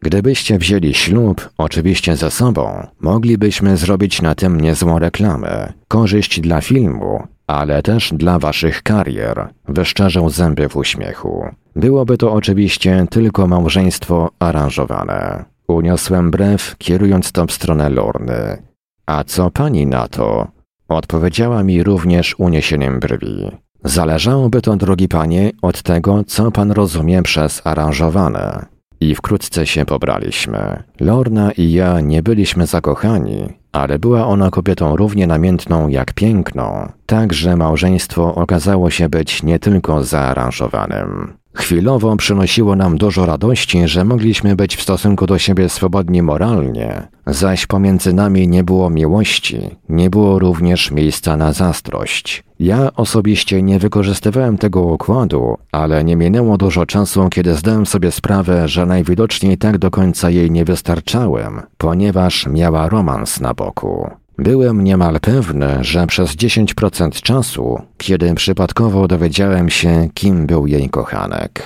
Gdybyście wzięli ślub, oczywiście ze sobą, moglibyśmy zrobić na tym niezłą reklamę. Korzyść dla filmu, ale też dla waszych karier. Wyszczerzał zęby w uśmiechu. Byłoby to oczywiście tylko małżeństwo aranżowane. Uniosłem brew, kierując to w stronę Lorny. A co pani na to? Odpowiedziała mi również uniesieniem brwi. Zależałoby to, drogi panie, od tego, co pan rozumie przez aranżowane. I wkrótce się pobraliśmy. Lorna i ja nie byliśmy zakochani, ale była ona kobietą równie namiętną jak piękną, tak że małżeństwo okazało się być nie tylko zaaranżowanym. Chwilowo przynosiło nam dużo radości, że mogliśmy być w stosunku do siebie swobodni moralnie, zaś pomiędzy nami nie było miłości, nie było również miejsca na zazdrość. Ja osobiście nie wykorzystywałem tego układu, ale nie minęło dużo czasu, kiedy zdałem sobie sprawę, że najwidoczniej tak do końca jej nie wystarczałem, ponieważ miała romans na boku. Byłem niemal pewny, że przez 10% czasu, kiedy przypadkowo dowiedziałem się, kim był jej kochanek.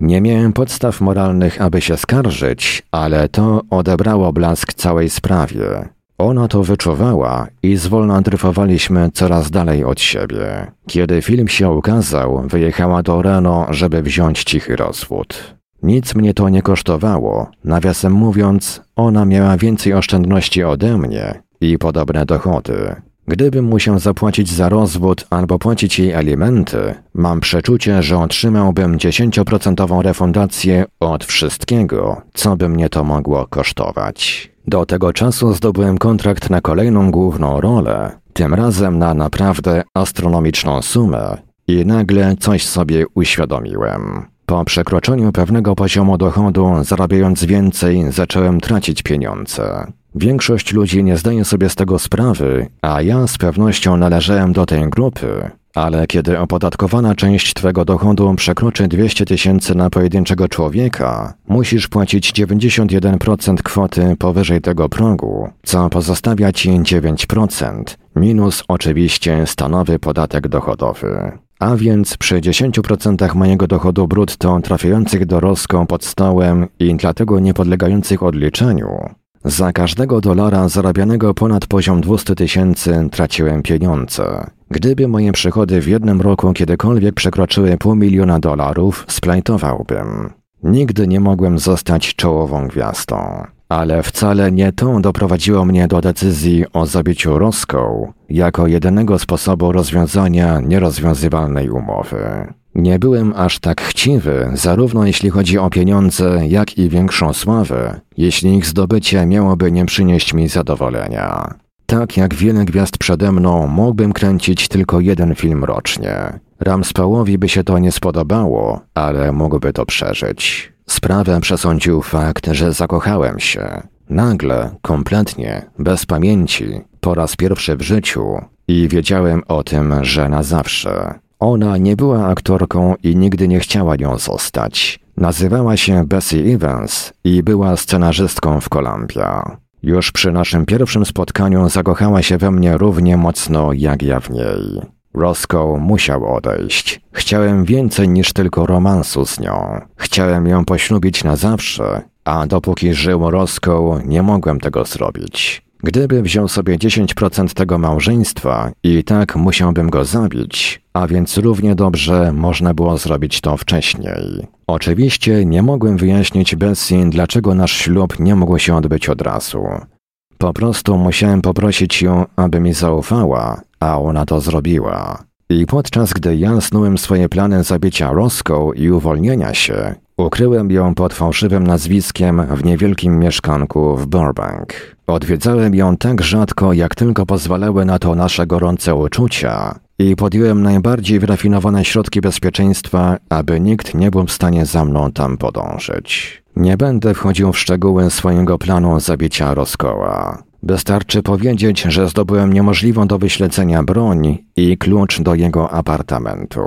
Nie miałem podstaw moralnych, aby się skarżyć, ale to odebrało blask całej sprawie. Ona to wyczuwała i zwolna dryfowaliśmy coraz dalej od siebie. Kiedy film się ukazał, wyjechała do Reno, żeby wziąć cichy rozwód. Nic mnie to nie kosztowało. Nawiasem mówiąc, ona miała więcej oszczędności ode mnie i podobne dochody. Gdybym musiał zapłacić za rozwód albo płacić jej alimenty, mam przeczucie, że otrzymałbym 10% refundację od wszystkiego, co by mnie to mogło kosztować. Do tego czasu zdobyłem kontrakt na kolejną główną rolę, tym razem na naprawdę astronomiczną sumę i nagle coś sobie uświadomiłem. Po przekroczeniu pewnego poziomu dochodu, zarabiając więcej, zacząłem tracić pieniądze. Większość ludzi nie zdaje sobie z tego sprawy, a ja z pewnością należałem do tej grupy. Ale kiedy opodatkowana część Twego dochodu przekroczy 200 tysięcy na pojedynczego człowieka, musisz płacić 91% kwoty powyżej tego progu, co pozostawia Ci 9%, minus oczywiście stanowy podatek dochodowy. A więc przy 10% mojego dochodu brutto trafiających do Roską pod stołem i dlatego nie podlegających odliczeniu, za każdego dolara zarabianego ponad poziom 200 tysięcy traciłem pieniądze. Gdyby moje przychody w jednym roku kiedykolwiek przekroczyły pół miliona dolarów, splajtowałbym. Nigdy nie mogłem zostać czołową gwiazdą. Ale wcale nie to doprowadziło mnie do decyzji o zabiciu Roską jako jedynego sposobu rozwiązania nierozwiązywalnej umowy. Nie byłem aż tak chciwy, zarówno jeśli chodzi o pieniądze, jak i większą sławę, jeśli ich zdobycie miałoby nie przynieść mi zadowolenia. Tak jak wiele gwiazd przede mną, mógłbym kręcić tylko jeden film rocznie. Ramspałowi by się to nie spodobało, ale mógłby to przeżyć. Sprawę przesądził fakt, że zakochałem się. Nagle, kompletnie, bez pamięci, po raz pierwszy w życiu i wiedziałem o tym, że na zawsze. Ona nie była aktorką i nigdy nie chciała nią zostać. Nazywała się Bessie Evans i była scenarzystką w Columbia. Już przy naszym pierwszym spotkaniu zakochała się we mnie równie mocno jak ja w niej. Roscoe musiał odejść. Chciałem więcej niż tylko romansu z nią. Chciałem ją poślubić na zawsze, a dopóki żył Roscoe, nie mogłem tego zrobić. Gdyby wziął sobie 10% tego małżeństwa i tak musiałbym go zabić, a więc równie dobrze można było zrobić to wcześniej. Oczywiście nie mogłem wyjaśnić Bessie, dlaczego nasz ślub nie mógł się odbyć od razu. Po prostu musiałem poprosić ją, aby mi zaufała, a ona to zrobiła. I podczas gdy ja snułem swoje plany zabicia Roską i uwolnienia się, ukryłem ją pod fałszywym nazwiskiem w niewielkim mieszkanku w Burbank. Odwiedzałem ją tak rzadko, jak tylko pozwalały na to nasze gorące uczucia i podjąłem najbardziej wyrafinowane środki bezpieczeństwa, aby nikt nie był w stanie za mną tam podążyć. Nie będę wchodził w szczegóły swojego planu zabicia Roskoła. Wystarczy powiedzieć, że zdobyłem niemożliwą do wyśledzenia broń i klucz do jego apartamentu.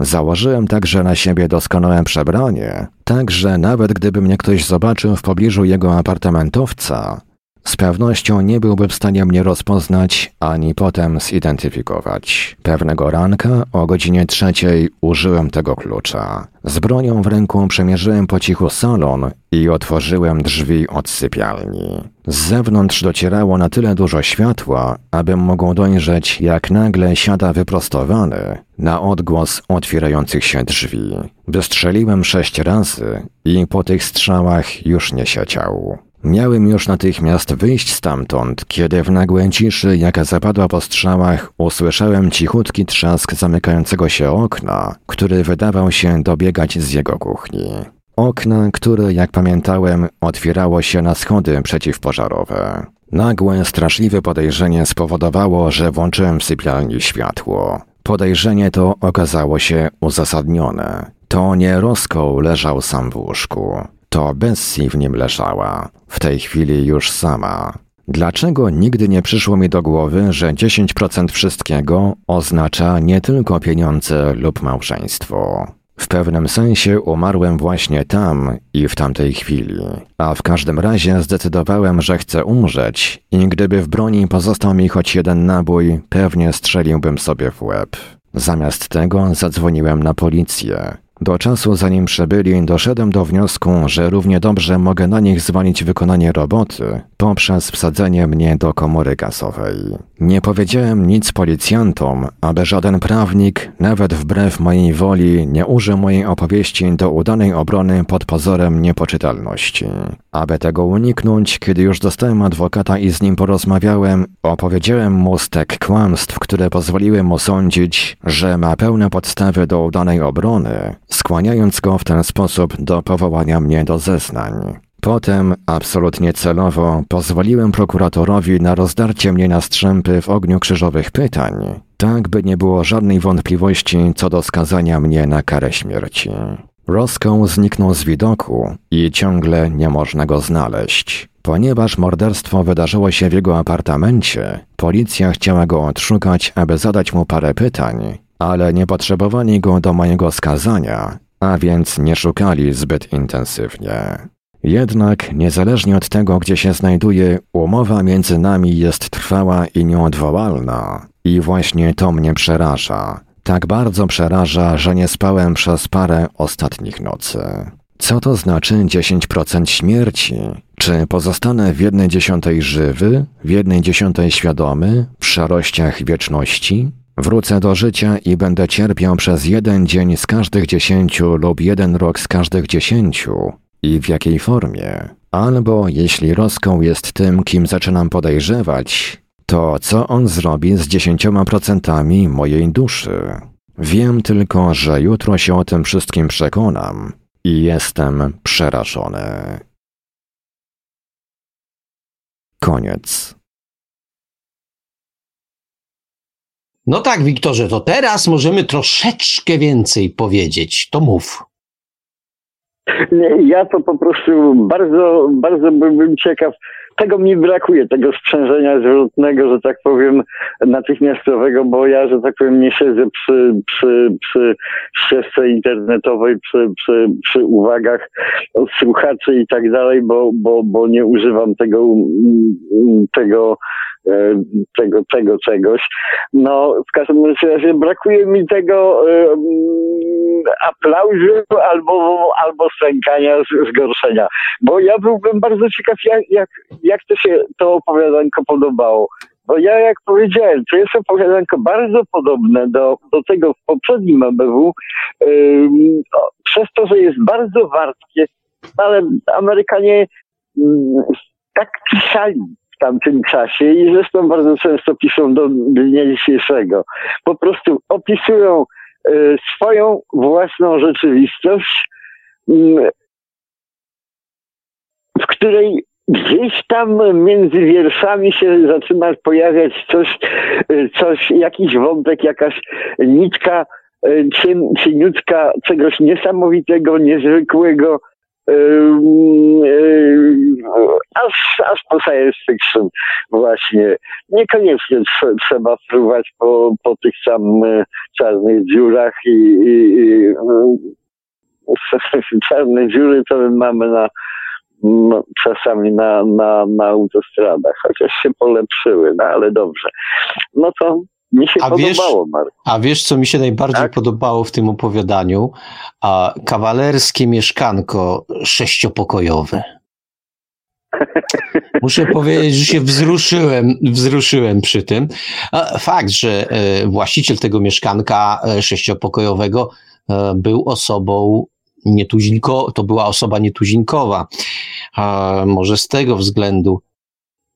Założyłem także na siebie doskonałe przebranie, tak że nawet gdyby mnie ktoś zobaczył w pobliżu jego apartamentowca, z pewnością nie byłby w stanie mnie rozpoznać ani potem zidentyfikować. Pewnego ranka o godzinie trzeciej użyłem tego klucza. Z bronią w ręku przemierzyłem po cichu salon i otworzyłem drzwi od sypialni. Z zewnątrz docierało na tyle dużo światła, abym mógł dojrzeć, jak nagle siada wyprostowany na odgłos otwierających się drzwi. Wystrzeliłem sześć razy i po tych strzałach już nie siedział. Miałem już natychmiast wyjść stamtąd, kiedy w nagłej ciszy, jaka zapadła po strzałach, usłyszałem cichutki trzask zamykającego się okna, który wydawał się dobiegać z jego kuchni. Okna, które, jak pamiętałem, otwierało się na schody przeciwpożarowe. Nagłe, straszliwe podejrzenie spowodowało, że włączyłem w sypialni światło. Podejrzenie to okazało się uzasadnione. To nie Roskoł leżał sam w łóżku. To Bessie w nim leżała, w tej chwili już sama. Dlaczego nigdy nie przyszło mi do głowy, że 10% wszystkiego oznacza nie tylko pieniądze lub małżeństwo? W pewnym sensie umarłem właśnie tam i w tamtej chwili, a w każdym razie zdecydowałem, że chcę umrzeć i gdyby w broni pozostał mi choć jeden nabój, pewnie strzeliłbym sobie w łeb. Zamiast tego zadzwoniłem na policję. Do czasu zanim przybyli, doszedłem do wniosku, że równie dobrze mogę na nich zwalić wykonanie roboty poprzez wsadzenie mnie do komory gazowej. Nie powiedziałem nic policjantom, aby żaden prawnik, nawet wbrew mojej woli, nie użył mojej opowieści do udanej obrony pod pozorem niepoczytalności. Aby tego uniknąć, kiedy już dostałem adwokata i z nim porozmawiałem, opowiedziałem mu stek kłamstw, które pozwoliły mu sądzić, że ma pełne podstawy do udanej obrony, skłaniając go w ten sposób do powołania mnie do zeznań. Potem, absolutnie celowo, pozwoliłem prokuratorowi na rozdarcie mnie na strzępy w ogniu krzyżowych pytań, tak by nie było żadnej wątpliwości co do skazania mnie na karę śmierci. Roscoe zniknął z widoku i ciągle nie można go znaleźć. Ponieważ morderstwo wydarzyło się w jego apartamencie, policja chciała go odszukać, aby zadać mu parę pytań, ale nie potrzebowali go do mojego skazania, a więc nie szukali zbyt intensywnie. Jednak, niezależnie od tego, gdzie się znajduje, umowa między nami jest trwała i nieodwołalna. I właśnie to mnie przeraża. Tak bardzo przeraża, że nie spałem przez parę ostatnich nocy. Co to znaczy 10% śmierci? Czy pozostanę w jednej dziesiątej żywy, w jednej dziesiątej świadomy, w szarościach wieczności? Wrócę do życia i będę cierpiał przez jeden dzień z każdych dziesięciu lub jeden rok z każdych dziesięciu. I w jakiej formie? Albo jeśli Roską jest tym, kim zaczynam podejrzewać, to co on zrobi z dziesięcioma procentami mojej duszy? Wiem tylko, że jutro się o tym wszystkim przekonam i jestem przerażony. Koniec. No tak, Wiktorze, to teraz możemy troszeczkę więcej powiedzieć. To mów. Ja to po prostu bardzo, bardzo byłbym ciekaw. Tego mi brakuje, tego sprzężenia zwrotnego, że tak powiem, natychmiastowego, bo ja, że tak powiem, nie siedzę przy, przy, przy ścieżce internetowej, przy, przy, przy uwagach od słuchaczy i tak dalej, bo, bo, bo nie używam tego, tego tego, tego czegoś. No, w każdym razie brakuje mi tego um, aplauzu albo, albo stękania, zgorszenia. Bo ja byłbym bardzo ciekaw, jak, jak, jak to się to opowiadanko podobało. Bo ja, jak powiedziałem, to jest opowiadanko bardzo podobne do, do tego w poprzednim ABW, um, przez to, że jest bardzo wartkie, ale Amerykanie um, tak pisali tamtym czasie i zresztą bardzo często piszą do dnia dzisiejszego. Po prostu opisują y, swoją własną rzeczywistość, y, w której gdzieś tam między wierszami się zaczyna pojawiać coś, y, coś jakiś wątek, jakaś nitka cien, cieniutka czegoś niesamowitego, niezwykłego, aż, aż po science fiction właśnie. Niekoniecznie trzeba fruwać po, po tych sam e, czarnych dziurach i, i, i czarne dziury to my mamy na czasami na, na, na autostradach, chociaż się polepszyły, no ale dobrze. No to mi się a podobało, wiesz, A wiesz, co mi się najbardziej tak? podobało w tym opowiadaniu? A, kawalerskie mieszkanko sześciopokojowe. Muszę powiedzieć, że się wzruszyłem, wzruszyłem przy tym. Fakt, że e, właściciel tego mieszkanka e, sześciopokojowego e, był osobą nietuzinko, to była osoba nietuzinkowa. Może z tego względu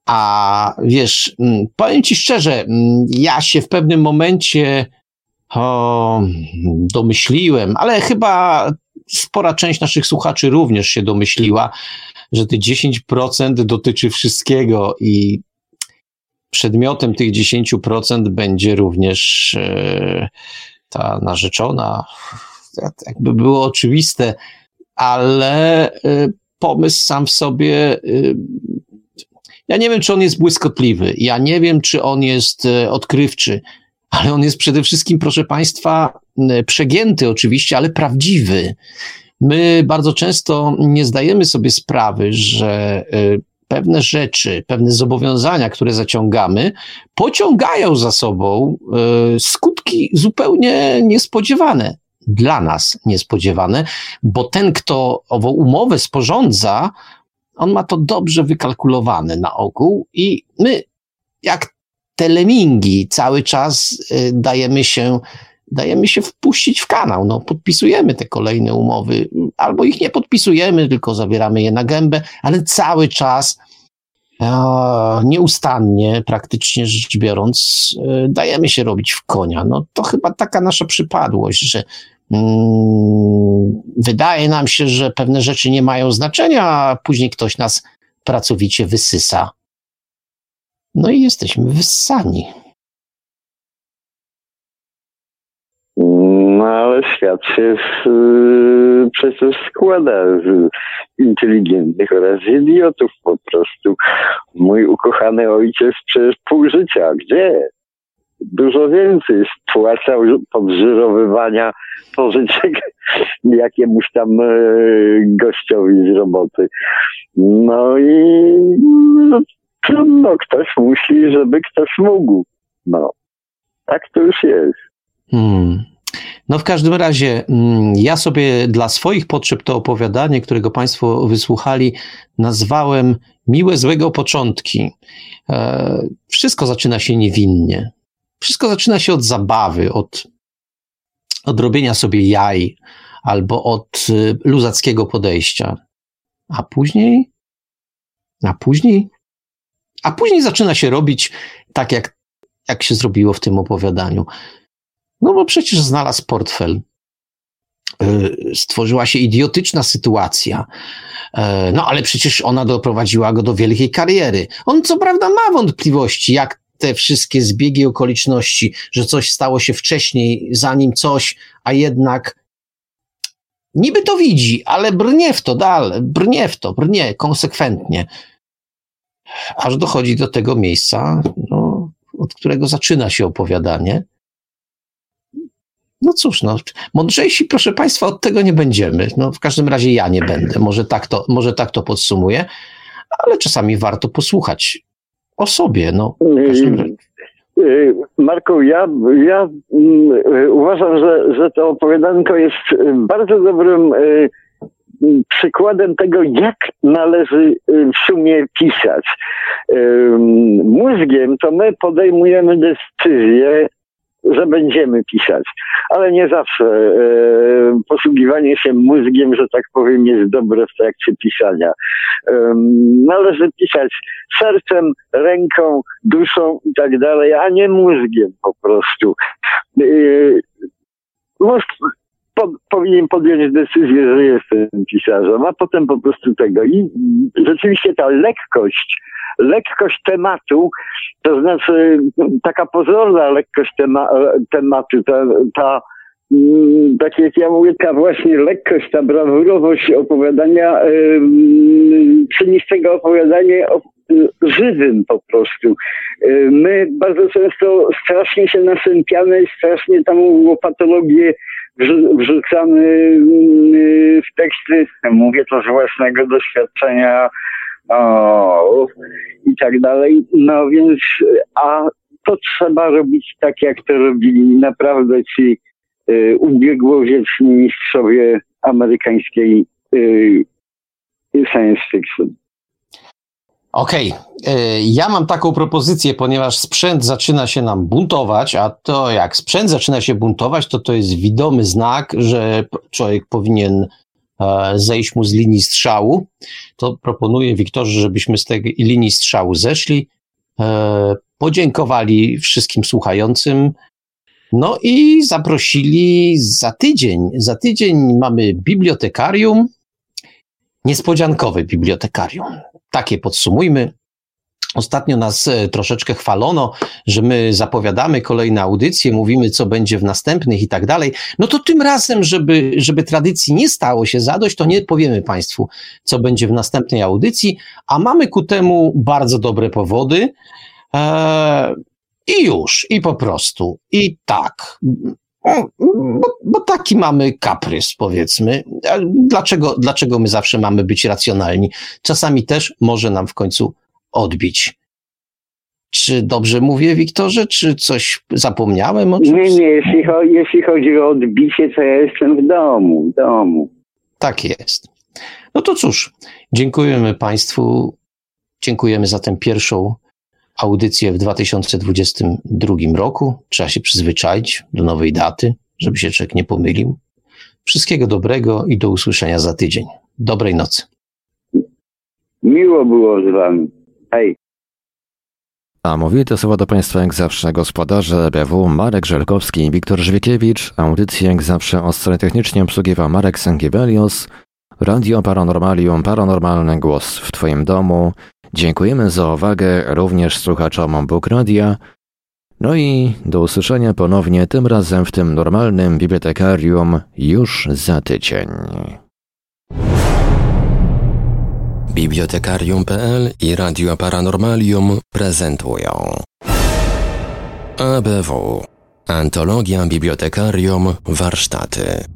a wiesz, mm, powiem ci szczerze, mm, ja się w pewnym momencie o, domyśliłem, ale chyba spora część naszych słuchaczy również się domyśliła, że te 10% dotyczy wszystkiego i przedmiotem tych 10% będzie również e, ta narzeczona. Jakby było oczywiste, ale e, pomysł sam w sobie e, ja nie wiem, czy on jest błyskotliwy, ja nie wiem, czy on jest e, odkrywczy, ale on jest przede wszystkim, proszę Państwa, przegięty oczywiście, ale prawdziwy. My bardzo często nie zdajemy sobie sprawy, że e, pewne rzeczy, pewne zobowiązania, które zaciągamy, pociągają za sobą e, skutki zupełnie niespodziewane. Dla nas niespodziewane, bo ten, kto ową umowę sporządza, on ma to dobrze wykalkulowane na ogół i my, jak te lemingi, cały czas y, dajemy się, dajemy się wpuścić w kanał. No, podpisujemy te kolejne umowy, albo ich nie podpisujemy, tylko zawieramy je na gębę, ale cały czas nieustannie, praktycznie rzecz biorąc, y, dajemy się robić w konia. No to chyba taka nasza przypadłość, że wydaje nam się, że pewne rzeczy nie mają znaczenia, a później ktoś nas pracowicie wysysa. No i jesteśmy wyssani. No ale świat się z, yy, przecież składa z inteligentnych oraz idiotów po prostu. Mój ukochany ojciec przez pół życia. Gdzie? Dużo więcej spłacał podżyrowywania pożyczek jakiemuś tam e, gościowi z roboty. No i no, trudno, ktoś musi, żeby ktoś mógł. No, tak to już jest. Hmm. No w każdym razie, mm, ja sobie dla swoich potrzeb to opowiadanie, którego Państwo wysłuchali, nazwałem Miłe złego początki. E, wszystko zaczyna się niewinnie. Wszystko zaczyna się od zabawy, od, od robienia sobie jaj albo od y, luzackiego podejścia. A później, a później, a później zaczyna się robić tak, jak, jak się zrobiło w tym opowiadaniu. No bo przecież znalazł portfel. Y, stworzyła się idiotyczna sytuacja. Y, no ale przecież ona doprowadziła go do wielkiej kariery. On co prawda ma wątpliwości, jak te wszystkie zbiegi okoliczności, że coś stało się wcześniej, zanim coś, a jednak niby to widzi, ale brnie w to dalej, brnie w to, brnie konsekwentnie. Aż dochodzi do tego miejsca, no, od którego zaczyna się opowiadanie. No cóż, no, mądrzejsi, proszę Państwa, od tego nie będziemy. No, w każdym razie ja nie będę. Może tak to, może tak to podsumuję, ale czasami warto posłuchać o sobie. No, y, Marku, ja, ja mm, uważam, że, że to opowiadanko jest bardzo dobrym y, przykładem tego, jak należy y, w sumie pisać. Mózgiem to my podejmujemy decyzje że będziemy pisać, ale nie zawsze e, posługiwanie się mózgiem, że tak powiem, jest dobre w trakcie pisania. E, należy pisać sercem, ręką, duszą i tak dalej, a nie mózgiem po prostu. E, mózg po, powinien podjąć decyzję, że jestem pisarzem, a potem po prostu tego. I rzeczywiście ta lekkość, lekkość tematu, to znaczy taka pozorna lekkość tema, tematu, ta, ta mm, tak jak ja mówię, ta właśnie lekkość, ta brawurowość opowiadania yy, czyni z tego opowiadanie żywym po prostu. My bardzo często strasznie się nasępiamy, strasznie tam patologię wrzucamy mm, w teksty, mówię to z własnego doświadczenia o, i tak dalej. No więc, a to trzeba robić tak, jak to robili naprawdę ci y, ubiegłowieczni mistrzowie amerykańskiej y, science fiction. Okej, okay. ja mam taką propozycję, ponieważ sprzęt zaczyna się nam buntować, a to jak sprzęt zaczyna się buntować, to to jest widomy znak, że człowiek powinien e, zejść mu z linii strzału. To proponuję Wiktorze, żebyśmy z tej linii strzału zeszli, e, podziękowali wszystkim słuchającym, no i zaprosili za tydzień. Za tydzień mamy bibliotekarium, niespodziankowe bibliotekarium takie podsumujmy. Ostatnio nas e, troszeczkę chwalono, że my zapowiadamy kolejne audycje, mówimy, co będzie w następnych i tak dalej. No to tym razem, żeby, żeby tradycji nie stało się zadość, to nie powiemy Państwu, co będzie w następnej audycji, a mamy ku temu bardzo dobre powody. Eee, I już, i po prostu. I tak. Bo, bo, taki mamy kaprys, powiedzmy. Dlaczego, dlaczego my zawsze mamy być racjonalni? Czasami też może nam w końcu odbić. Czy dobrze mówię, Wiktorze, czy coś zapomniałem? O nie, nie, jeśli chodzi, jeśli chodzi o odbicie, to ja jestem w domu, w domu. Tak jest. No to cóż, dziękujemy Państwu. Dziękujemy za tę pierwszą audycję w 2022 roku. Trzeba się przyzwyczaić do nowej daty, żeby się człowiek nie pomylił. Wszystkiego dobrego i do usłyszenia za tydzień. Dobrej nocy. Miło było z wami. Hej. A mówili te słowa do Państwa jak zawsze gospodarze BW Marek Żelkowski i Wiktor Żwikiewicz. Audycję jak zawsze o stronie technicznie obsługiwał Marek Sankiewelios. Radio Paranormalium, paranormalny głos w Twoim domu. Dziękujemy za uwagę również słuchaczom Bóg Radia. No i do usłyszenia ponownie, tym razem w tym normalnym bibliotekarium już za tydzień. Bibliotekarium.pl i Radio Paranormalium prezentują ABW Antologia Bibliotekarium Warsztaty